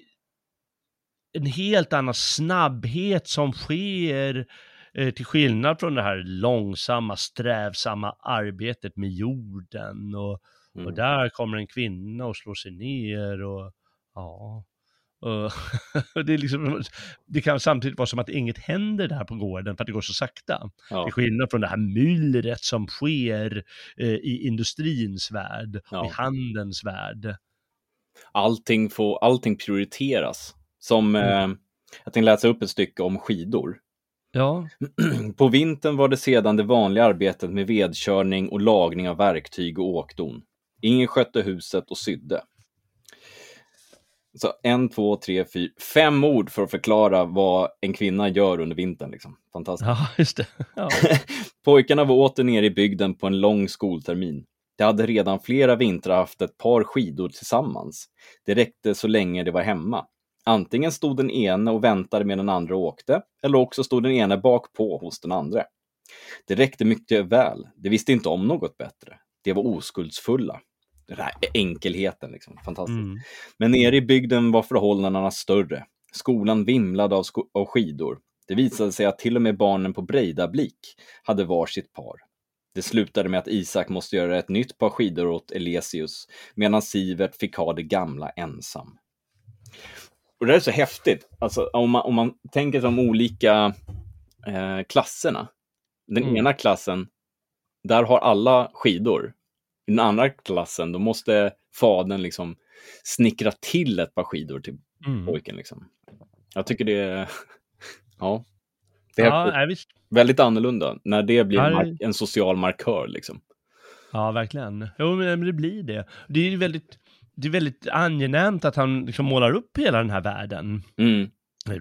en helt annan snabbhet som sker eh, till skillnad från det här långsamma, strävsamma arbetet med jorden och, Mm. och där kommer en kvinna och slår sig ner och ja. Och, det, är liksom, det kan samtidigt vara som att inget händer där på gården för att det går så sakta. Ja. Till skillnad från det här myllret som sker eh, i industrins värld, Ja. i handelns värld. Allting, får, allting prioriteras. Som, Mm. eh, jag tänkte läsa upp ett stycke om skidor. Ja, På vintern var det sedan det vanliga arbetet med vedkörning och lagning av verktyg och åkdon. Ingen skötte huset och sydde. Så en, två, tre, fyra, fem ord för att förklara vad en kvinna gör under vintern. Liksom. Fantastiskt. ja just det. Ja. Pojkarna var åter nere i bygden på en lång skoltermin. De hade redan flera vintrar haft ett par skidor tillsammans. Det räckte så länge de var hemma. Antingen stod den ene och väntade med den andra åkte, eller också stod den ene bak på hos den andra. Det räckte mycket väl. De visste inte om något bättre. De var oskuldsfulla. Den här enkelheten, liksom. fantastiskt. Mm. Men nere i bygden var förhållandena större. Skolan vimlade av, sko- av skidor. Det visade sig att till och med barnen på Breidablik hade var sitt par. Det slutade med att Isak måste göra ett nytt par skidor åt Elesius, medan Sivert fick ha det gamla ensam. och det är så häftigt. Alltså, om, man, om man tänker som olika eh, klasserna. Den Mm. ena klassen, där har alla skidor. I den andra klassen, då måste fadern liksom snickra till ett par skidor till Mm. pojken. Liksom. Jag tycker det är... Ja. Det är Ja, nej, väldigt annorlunda när det blir Ja, en, social markör. Liksom. Ja, verkligen. Jo, men det blir det. Det är väldigt, det är väldigt angenämt att han liksom målar upp hela den här världen. Mm.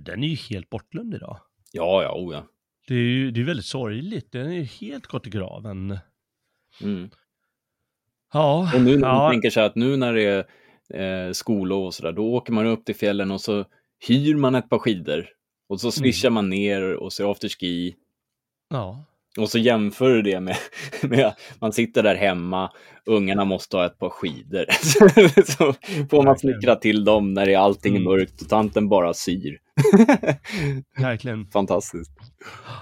Den är ju helt bortglömd idag. Ja, ja, oh, ja. Det är ju det är väldigt sorgligt. Den är ju helt gått i graven. Mm. Ja, Och nu när man ja, tänker sig att nu när det är eh, skolor och sådär, då åker man upp till fjällen och så hyr man ett par skidor. Och så swishar man ner och så afterski. ja. Och så jämför du det med, med man sitter där hemma, ungarna måste ha ett par skidor. så får man snickra till dem när det är allting är Mm. mörkt och tanten bara syr. verkligen. Fantastiskt.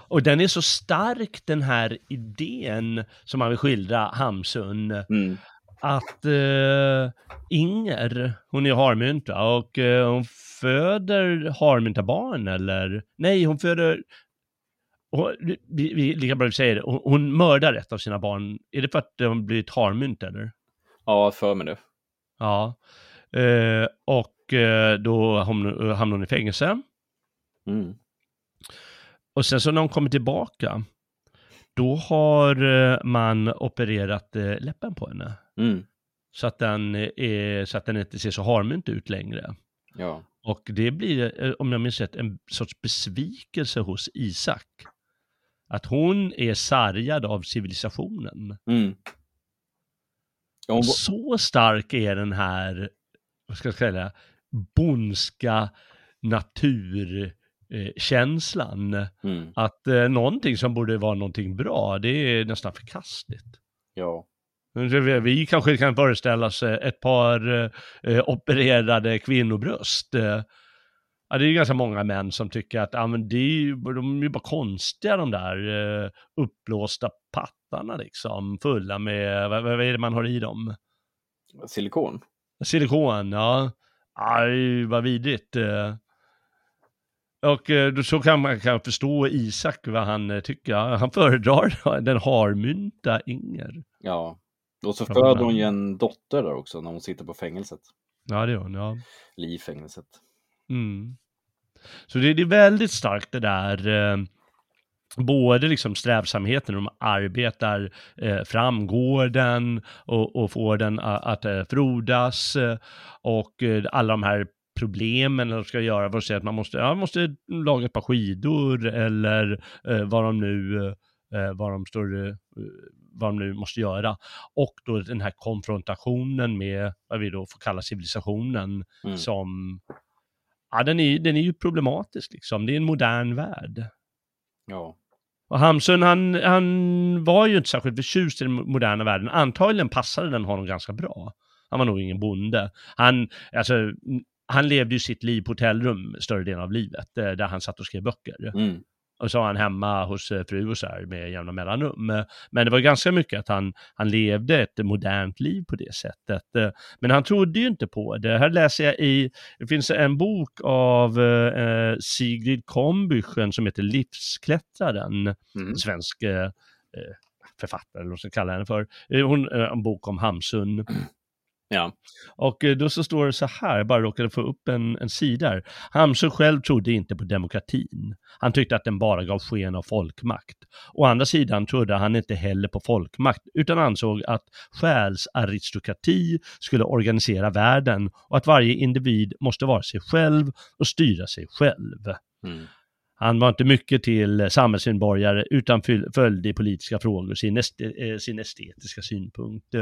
Och den är så stark den här idén som man vill skildra Hamsun. Mm. Att eh, Inger, hon är harmynta och eh, hon föder harmynta barn eller? Nej, hon föder vi, vi, lika bra vi säger det, hon, mördar ett av sina barn. Är det för att de blivit harmynt eller? Ja, för mig det. Ja. Eh, och eh, då hamnar hon i fängelse. Mm. Och sen så när hon kommer tillbaka, då har eh, man opererat eh, läppen på henne. Mm. Så att, den är, så att den inte ser så harmynt ut längre. Ja. Och det blir, om jag minns rätt, en sorts besvikelse hos Isak. Att hon är sargad av civilisationen. Mm. Hon, Så stark är den här, vad ska jag säga, bondska naturkänslan. mm. Att eh, någonting som borde vara någonting bra, det är nästan förkastligt. Ja. Vi, kanske kan föreställa oss eh, ett par eh, opererade kvinnobröst. Eh, ja, det är ju ganska många män som tycker att ah, men det är ju, de är ju bara konstiga de där eh, uppblåsta pattarna liksom, fulla med, vad, vad är det man har i dem? Silikon. Silikon, ja. Aj, vad vidrigt. eh. Och eh, så kan man kan förstå Isak vad han tycker. Han föredrar den harmynta Inger. Ja. Och så föder hon ju en dotter där också när hon sitter på fängelset. Ja, det gör hon, ja. Eller i fängelset. Mm. Så det, det är väldigt starkt det där, eh, både liksom strävsamheten, de arbetar eh, fram gården och, och får den a- att eh, frodas eh, och eh, alla de här problemen de ska göra, för att säga att man måste, ja, man måste laga ett par skidor eller eh, vad de nu eh, vad de står, eh, vad de nu måste göra. Och då den här konfrontationen med vad vi då får kalla civilisationen Mm. som, ja den är, den är ju problematisk liksom. Det är en modern värld. Ja. Och Hamsun, han, han var ju inte särskilt förtjust i den moderna världen. Antagligen passade den honom ganska bra. Han var nog ingen bonde. Han, alltså, han levde ju sitt liv på hotellrum större delen av livet, eh, där han satt och skrev böcker. Mm. Och så var han hemma hos eh, fru och så här med jämna mellanrum. Men det var ganska mycket att han, han levde ett modernt liv på det sättet. Men han trodde ju inte på det. Här läser jag i, det finns en bok av eh, Sigrid Combüchen som heter Livsklättraren, Mm. en svensk eh, eh, författare, eller vad man ska kalla henne för. Eh, Hon, en bok om Hamsun. Ja. Och eh, då så står det så här, jag bara råkade få upp en, en sida här. Hamsun själv trodde inte på demokratin. Han tyckte att den bara gav sken av folkmakt. Å andra sidan trodde han inte heller på folkmakt, utan ansåg att själsaristokrati skulle organisera världen och att varje individ måste vara sig själv och styra sig själv. Mm. Han var inte mycket till samhällsmedborgare utan följde i politiska frågor sin, este, eh, sin estetiska synpunkt.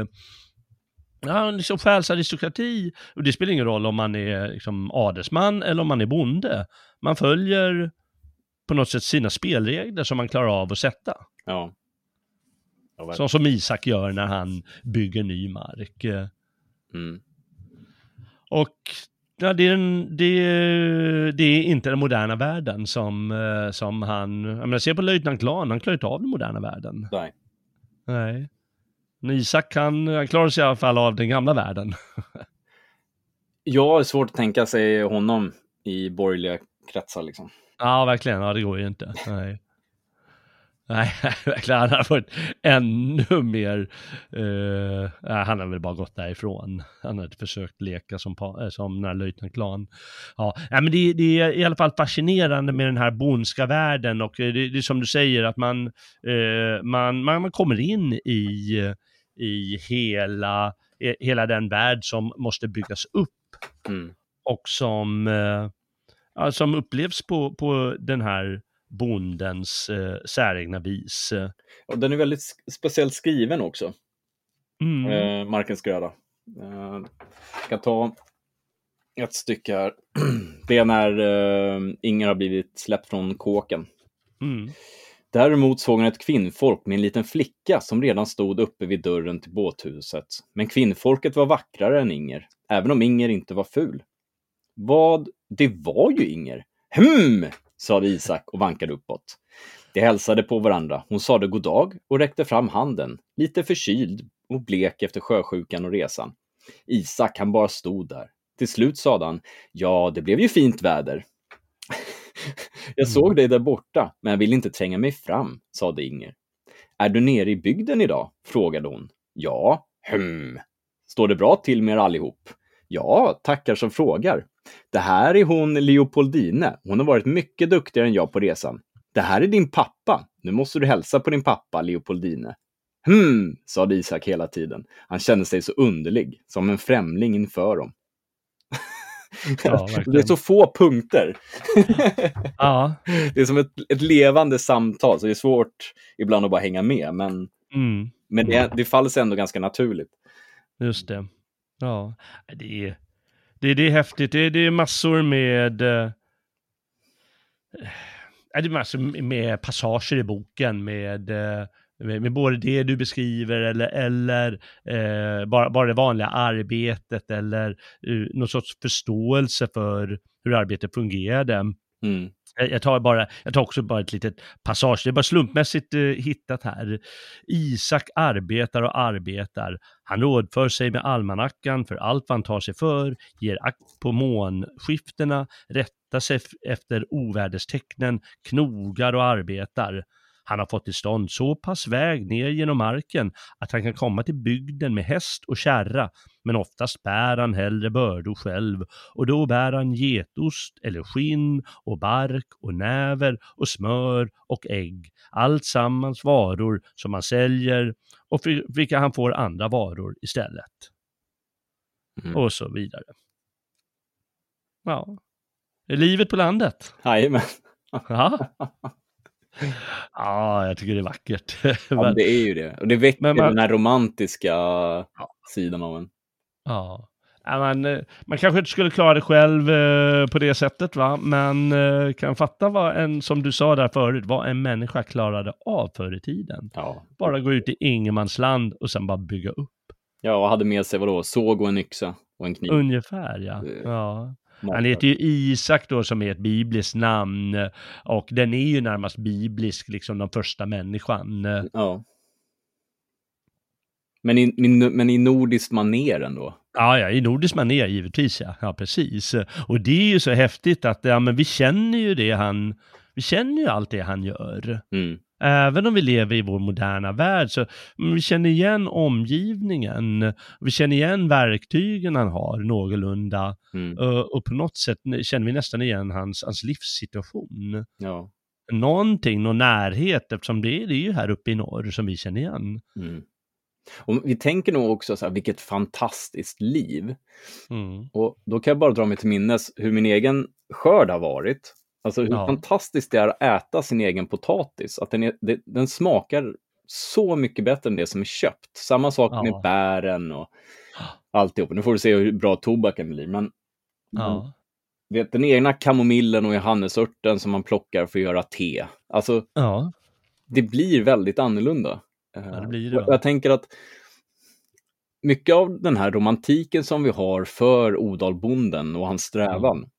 Ja, liksom själsaristokrati, och det spelar ingen roll om man är liksom adelsman eller om man är bonde. Man följer på något sätt sina spelregler som man klarar av att sätta. Ja. Så som Isak gör när han bygger ny mark. Mm. Och ja, det, är en, det, det är inte den moderna världen som, eh, som han... Jag menar, se på löjtnant Glan, han klarar inte av den moderna världen. Nej. Nej. Isak, han, han klarar sig i alla fall av den gamla världen. Jag har svårt att tänka sig honom i borgerliga kretsar. Liksom. Ja, verkligen. Ja, det går ju inte. Nej. Nej, verkligen. Han har varit ännu mer... Uh, han har väl bara gått därifrån. Han har inte försökt leka som, eh, som den här löjtnant Klan. Ja, men det, det, är i alla fall fascinerande med den här bondska världen och det, det är som du säger att man, uh, man, man, man kommer in i, i hela, hela den värld som måste byggas upp. Mm. Och som, uh, som upplevs på, på den här bondens eh, säregna vis. Och den är väldigt speciellt skriven också. Mm. Eh, Markens gröda. Eh, jag kan ta ett stycke här. Det är när eh, Inger har blivit släppt från kåken. Mm. Däremot såg han ett kvinnfolk med en liten flicka som redan stod uppe vid dörren till båthuset. Men kvinnfolket var vackrare än Inger, även om Inger inte var ful. Vad? Det var ju Inger. Hm! sade Isak och vankade uppåt. De hälsade på varandra. Hon sade goddag och räckte fram handen, lite förkyld och blek efter sjösjukan och resan. Isak, han bara stod där. Till slut sade han, ja, det blev ju fint väder. jag såg dig där borta, men jag vill inte tränga mig fram, sade Inger. Är du nere i bygden idag? frågade hon. Ja, hm. Står det bra till med er allihop? Ja, tackar som frågar. Det här är hon Leopoldine. Hon har varit mycket duktigare än jag på resan. Det här är din pappa. Nu måste du hälsa på din pappa, Leopoldine. Hmm, sade Isak hela tiden. Han kände sig så underlig, som en främling inför dem. Ja, det är så få punkter. ja. Det är som ett, ett, levande samtal, så det är svårt ibland att bara hänga med. Men, mm. men det, det faller ändå ganska naturligt. Just det. Ja, det är, det, det är häftigt. Det, det är massor med... Eh, det är massor med passager i boken med, eh, med, med både det du beskriver eller, eller eh, bara, bara det vanliga arbetet eller uh, någon sorts förståelse för hur arbetet fungerade. Mm. Jag tar, bara, jag tar också bara ett litet passage, det är bara slumpmässigt eh, hittat här. Isak arbetar och arbetar. Han rådför sig med almanackan för allt vad han tar sig för, ger akt på månskiftena, rättar sig efter oväderstecknen, knogar och arbetar. Han har fått till stånd så pass väg ner genom marken att han kan komma till bygden med häst och kärra, men oftast bär han hellre bördor själv och då bär han getost eller skinn och bark och näver och smör och ägg, allt sammans varor som han säljer och för vilka han får andra varor istället. Mm. Och så vidare. Ja, är livet på landet. Jajamän. Ja. Ja, jag tycker det är vackert. ja, men det är ju det. Och det väcker man, den här romantiska ja. sidan av en. Ja. Man, eh, man kanske inte skulle klara det själv eh, på det sättet, va? men eh, kan fatta vad en, som du sa där förut, vad en människa klarade av förr i tiden. Ja. Bara gå ut i ingenmansland och sen bara bygga upp. Ja, och hade med sig vadå, såg och en yxa och en kniv. Ungefär, ja. ja. Han heter ju Isak då som är ett bibliskt namn och den är ju närmast biblisk, liksom den första människan. Ja. Men i, men i nordiskt maner ändå? Ja, ja, i nordiskt maner givetvis ja. Ja, precis. Och det är ju så häftigt att ja, men vi känner ju det han, vi känner ju allt det han gör. Mm. Även om vi lever i vår moderna värld så vi känner igen omgivningen, vi känner igen verktygen han har någorlunda mm. och på något sätt känner vi nästan igen hans, hans livssituation. Ja. Någonting, någon närhet eftersom det, det är ju här uppe i norr som vi känner igen. Mm. Och vi tänker nog också så här, vilket fantastiskt liv. Mm. Och då kan jag bara dra mig till minnes hur min egen skörd har varit. Alltså hur ja. fantastiskt det är att äta sin egen potatis. Att den, är, det, den smakar så mycket bättre än det som är köpt. Samma sak ja. med bären och alltihop. Nu får du se hur bra tobaken blir. Men, ja. vet, den egna kamomillen och johannesörten som man plockar för att göra te. Alltså, ja. det blir väldigt annorlunda. Det blir det. Jag tänker att mycket av den här romantiken som vi har för Odalbonden och hans strävan, mm.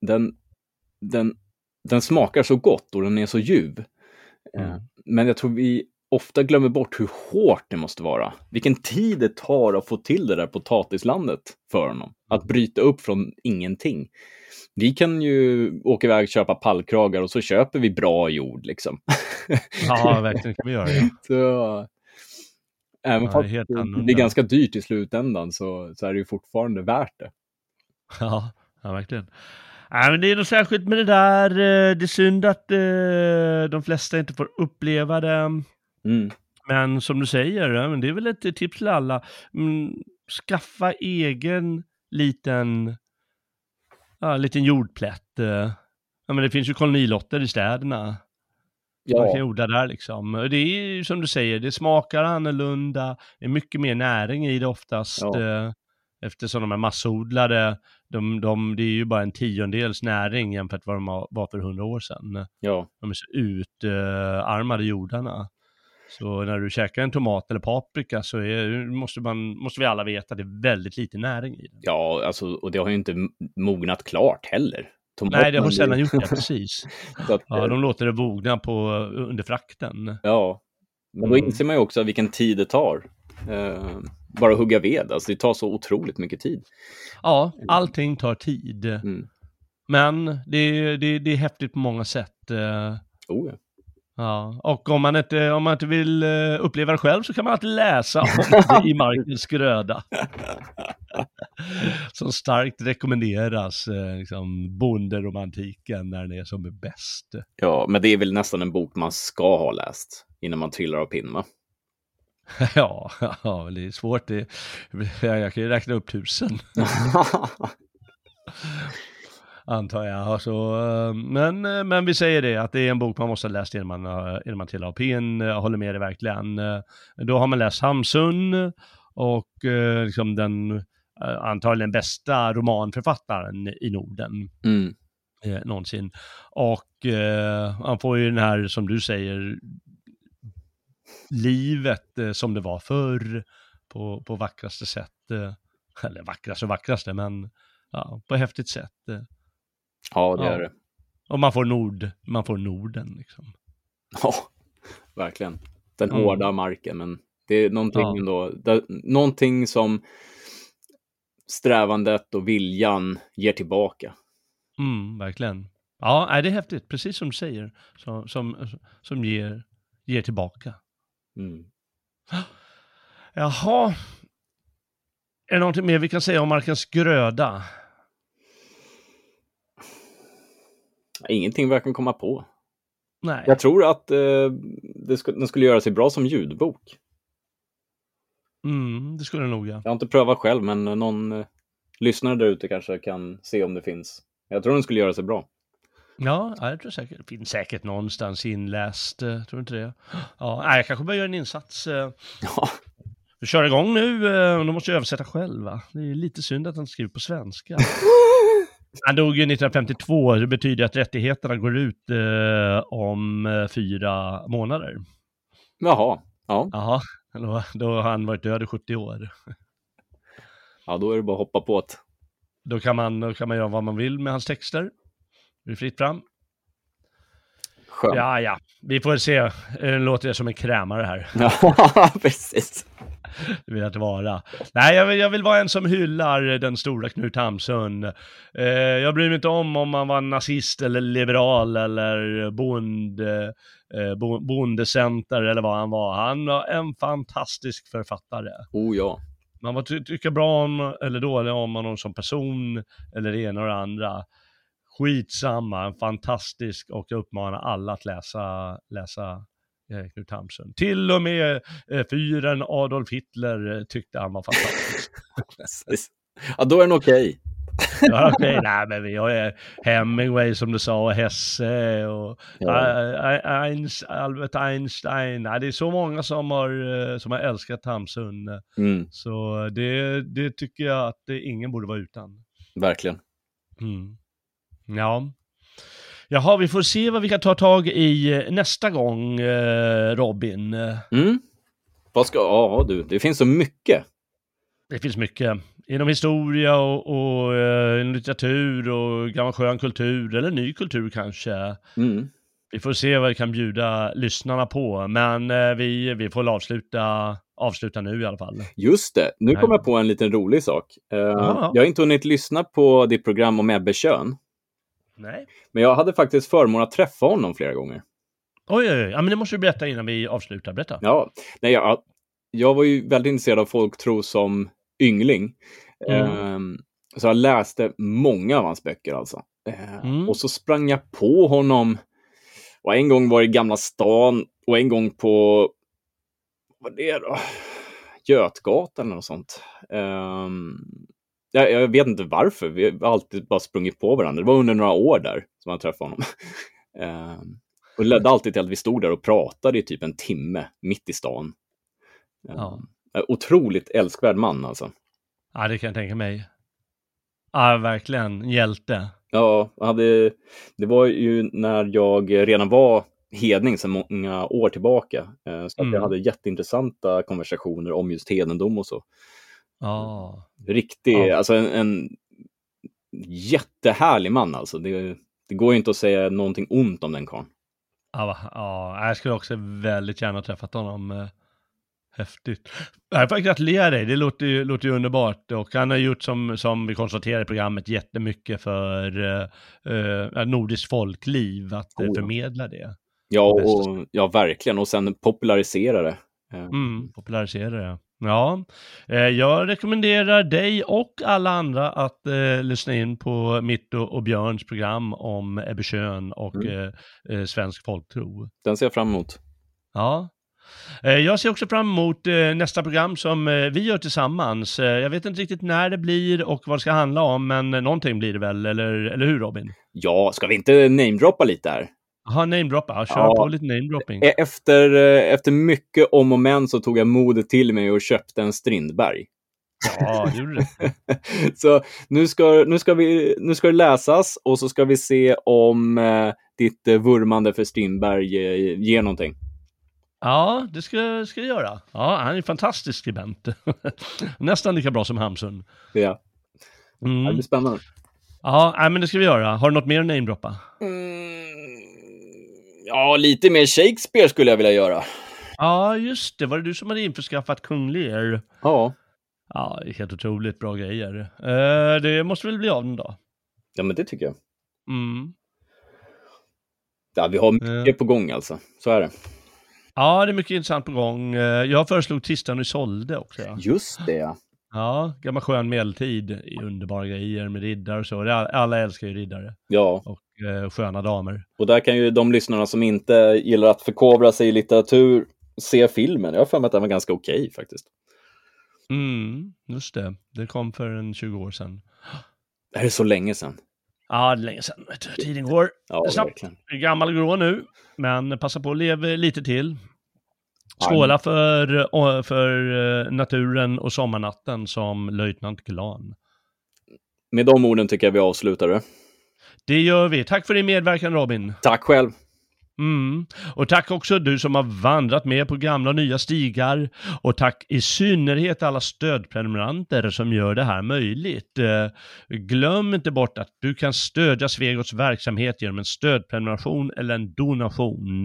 den, den den smakar så gott och den är så ljuv. Mm. Men jag tror vi ofta glömmer bort hur hårt det måste vara. Vilken tid det tar att få till det där potatislandet för honom. Att bryta upp från ingenting. Vi kan ju åka iväg och köpa pallkragar och så köper vi bra jord liksom. Ja, verkligen kan vi göra det. Så, även Ja, fast det annorlunda. blir ganska dyrt i slutändan så, så är det ju fortfarande värt det. Ja, ja verkligen. Nej, men det är något särskilt med det där. eh, Det är synd att eh, de flesta inte får uppleva det. Mm. Men som du säger, ja, det är väl ett tips till alla. Mm, skaffa egen liten, ja, liten jordplätt. eh. Ja, men det finns ju kolonilotter i städerna. Man kan Ja, odla där liksom. Det är ju som du säger, det smakar annorlunda. Det är mycket mer näring i det oftast. Ja. Eh, Eftersom de är massodlade, de, de, det är ju bara en tiondels näring jämfört med vad de var- för hundra år sedan. ja, De är så utarmade jordarna. Så när du käkar en tomat eller paprika så är, måste, man, måste vi alla veta att det är väldigt lite näring i den. ja, alltså, och det har ju inte mognat klart heller. Nej, det har sällan gjort det, precis. att, Ja, de låter det mogna på, under frakten. Ja, men då Mm. inser man ju också vilken tid det tar. Eh, bara hugga ved, alltså det tar så otroligt mycket tid. Ja, allting tar tid. Mm. Men det är, det, är- det är häftigt på många sätt. eh, Oh, ja. Ja, och om man inte, om man inte vill eh, uppleva det själv så kan man alltid läsa om det i Markens gröda. Som starkt rekommenderas, eh, liksom bonderomantiken när den är som bäst. ja, men det är väl nästan en bok man ska ha läst innan man trillar av pinn, va? ja, ja, det är svårt. Det, jag kan ju räkna upp tusen, antar jag. Alltså, eh, men, eh, men vi säger det, att det är en bok man måste ha läst innan man, eh, innan man trillar av pinn. Jag håller med dig verkligen. Då har man läst Hamsun och liksom den antagligen bästa romanförfattaren i Norden mm. eh, någonsin. Och eh, han får ju den här, som du säger, livet eh, som det var förr på, på vackraste sätt. Eh, eller vackraste och vackraste, men ja, på häftigt sätt. Eh. Ja, det Ja. är det. Och man får Nord, man får Norden liksom. Ja, verkligen. Den Mm. hårda marken, men det är någonting Ja. ändå, det, någonting som strävandet och viljan ger tillbaka. Mm, verkligen. Ja, det är häftigt, precis som du säger, som, som, som ger, ger tillbaka. Mm. Jaha. Är det någonting mer vi kan säga om Markens gröda? Ingenting vad jag kan komma på. Nej. Jag tror att eh, det sk- den skulle göra sig bra som ljudbok. Mm, det skulle det nog ja. Jag har inte prövat själv, men någon eh, lyssnare där ute kanske kan se om det finns. Jag tror den skulle göra sig bra. Ja, ja, jag tror säkert. Det finns säkert någonstans inläst, eh, tror du inte det? Ja, jag kanske börjar göra en insats. eh. Ja, Vi kör igång nu, eh, och då måste jag översätta själv va? Det är lite synd att han skriver på svenska. Han dog ju 1952, det betyder att rättigheterna går ut eh, om fyra månader. Jaha. Ja. Jaha, då, då har han varit död i 70 år. ja, då är det bara att hoppa på det. Då kan man, då kan man göra vad man vill med hans texter. Det är fritt fram. Skönt. Ja, ja, vi får se. Eh, Nu låter jag som en krämare här. Ja, precis. Det vill jag inte vara. Nej, jag vill, jag vill vara en som hyllar den stora Knut Hamsun. Eh, jag bryr mig inte om om han var nazist eller liberal eller bond, eh, bo- bondecenter eller vad han var. Han var en fantastisk författare. Oh ja. Man var ty- tycka bra om eller dålig om honom som person eller det ena och det andra. Skitsamma, en fantastisk och jag uppmanar alla att läsa, läsa eh, Knut Hamsun. Till och med eh, fyren Adolf Hitler eh, tyckte han var fantastisk. Ja, då är den okej. ja, okej, nej men vi har Hemingway som du sa och Hesse och Ja. eh, Einst- Albert Einstein. Nej, det är så många som har, som har älskat Hamsun. Mm, Så det, det tycker jag att det, ingen borde vara utan. verkligen. Mm. Ja. Jaha, vi får se vad vi kan ta tag i eh, nästa gång, eh, Robin. Mm. Vad ska... Ja, du. Det finns så mycket. Det finns mycket. Inom historia och, och inom litteratur och gammal skön kultur, eller ny kultur kanske. Mm. Vi får se vad vi kan bjuda lyssnarna på, men eh, vi, vi får avsluta, avsluta nu i alla fall. Just det, nu Nej. kom jag på en liten rolig sak. Ja. Jag har inte hunnit lyssna på ditt program om Ebbe Schön, Nej. men jag hade faktiskt förmånen att träffa honom flera gånger. Oj, oj, oj. Ja, men det måste du berätta innan vi avslutar. Berätta. Ja, nej, jag, jag var ju väldigt intresserad av folktro som yngling. Mm. Ehm, så jag läste många av hans böcker alltså. Ehm, Mm. Och så sprang jag på honom. Och en gång var i Gamla stan och en gång på, vad är det då? Götgatan eller något sånt. Ehm, jag, jag vet inte varför, vi har alltid bara sprungit på varandra. Det var under några år där som jag träffade honom. Ehm, och det ledde alltid till att vi stod där och pratade i typ en timme mitt i stan. Ja. Ehm, otroligt älskvärd man alltså. Ja, det kan jag tänka mig. Ja, verkligen. Hjälte. Ja, hade, det var ju när jag redan var hedning sedan många år tillbaka. Eh, Så att Mm. jag hade jätteintressanta konversationer om just hedendom och så. Ja. Riktig, Ja. alltså en, en jättehärlig man alltså. Det, det går ju inte att säga någonting ont om den karln. Ja, ja, jag skulle också väldigt gärna träffat honom. eh, Häftigt. Jag får gratulera dig, det låter ju, låter ju underbart. Och han har gjort som, som vi konstaterar i programmet jättemycket för uh, uh, nordiskt folkliv, att eh, Oh, ja. förmedla det. Ja, och, ja verkligen. Och sen popularisera det. Eh, Mm, popularisera det. Ja, eh, jag rekommenderar dig och alla andra att eh, lyssna in på mitt och, och Björns program om Ebbe Schön och Mm. eh, eh, svensk folktro. Den ser jag fram emot. Ja. Eh, Jag ser också fram emot nästa program som vi gör tillsammans. Jag vet inte riktigt när det blir och vad det ska handla om, men någonting blir det väl, eller, eller hur Robin? Ja, ska vi inte namedroppa lite här? Jaha, namedroppa. Kör Ja. på lite namedropping. E- Efter, eh, efter mycket om och men så tog jag modet till mig och köpte en Strindberg. Ja, det gjorde det. Så nu ska, nu, ska vi, nu ska det läsas och så ska vi se om eh, ditt eh, vurmande för Strindberg eh, ger någonting. Ja, det ska, ska jag göra. Ja, han är en fantastisk skribent. Nästan lika bra som Hamsun. Ja, det Mm. blir spännande. Ja, men det ska vi göra. Har du något mer att namedroppa? Ja, lite mer Shakespeare skulle jag vilja göra. Ja, just det. Var det du som hade införskaffat Kung Lear? Ja, Ja, helt otroligt bra grejer. Eh, det måste väl bli av en dag. ja men det tycker jag. Mm. Ja, vi har mycket på gång alltså. Så är det. Ja, det är mycket intressant på gång. Eh, Jag föreslog Tristan och Isolde också. Ja. Just det, ja. Ja, gammal skön medeltid. i Underbara grejer med riddare och så. Alla älskar ju riddare Ja, och eh, sköna damer. och där kan ju de lyssnarna som inte gillar att förkovra sig i litteratur se filmen. Jag har för mig att den var ganska okej faktiskt. Mm, just det. Det kom för en 20 år sedan. Det här är så länge sedan. Ja, det är länge sedan. Tiden går. Ja, Snabbt. verkligen. Gammal grå nu, men passa på att leva lite till. Skåla för, för eh, naturen och sommarnatten som löjtnant Glan. Med de orden tycker jag vi avslutar det. Det gör vi. Tack för din medverkan Robin. Tack själv. Mm. Och tack också du som har vandrat med på gamla och nya stigar. Och tack i synnerhet alla stödprenumeranter som gör det här möjligt. Eh, glöm inte bort att du kan stödja Svegots verksamhet genom en stödprenumeration eller en donation.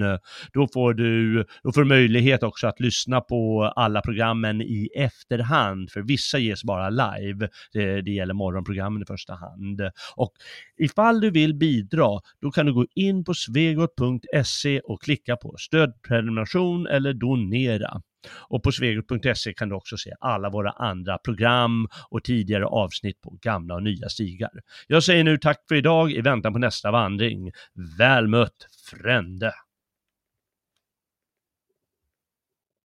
Då får du då får du möjlighet också att lyssna på alla programmen i efterhand, för vissa ges bara live. Det, det gäller morgonprogrammen i första hand. Och ifall du vill bidra, då kan du gå in på svegot.se svegot.se och klicka på stödprenumeration eller donera. Och på svegot.se kan du också se alla våra andra program och tidigare avsnitt på gamla och nya stigar. Jag säger nu tack för idag i väntan på nästa vandring. Väl mött, Frände!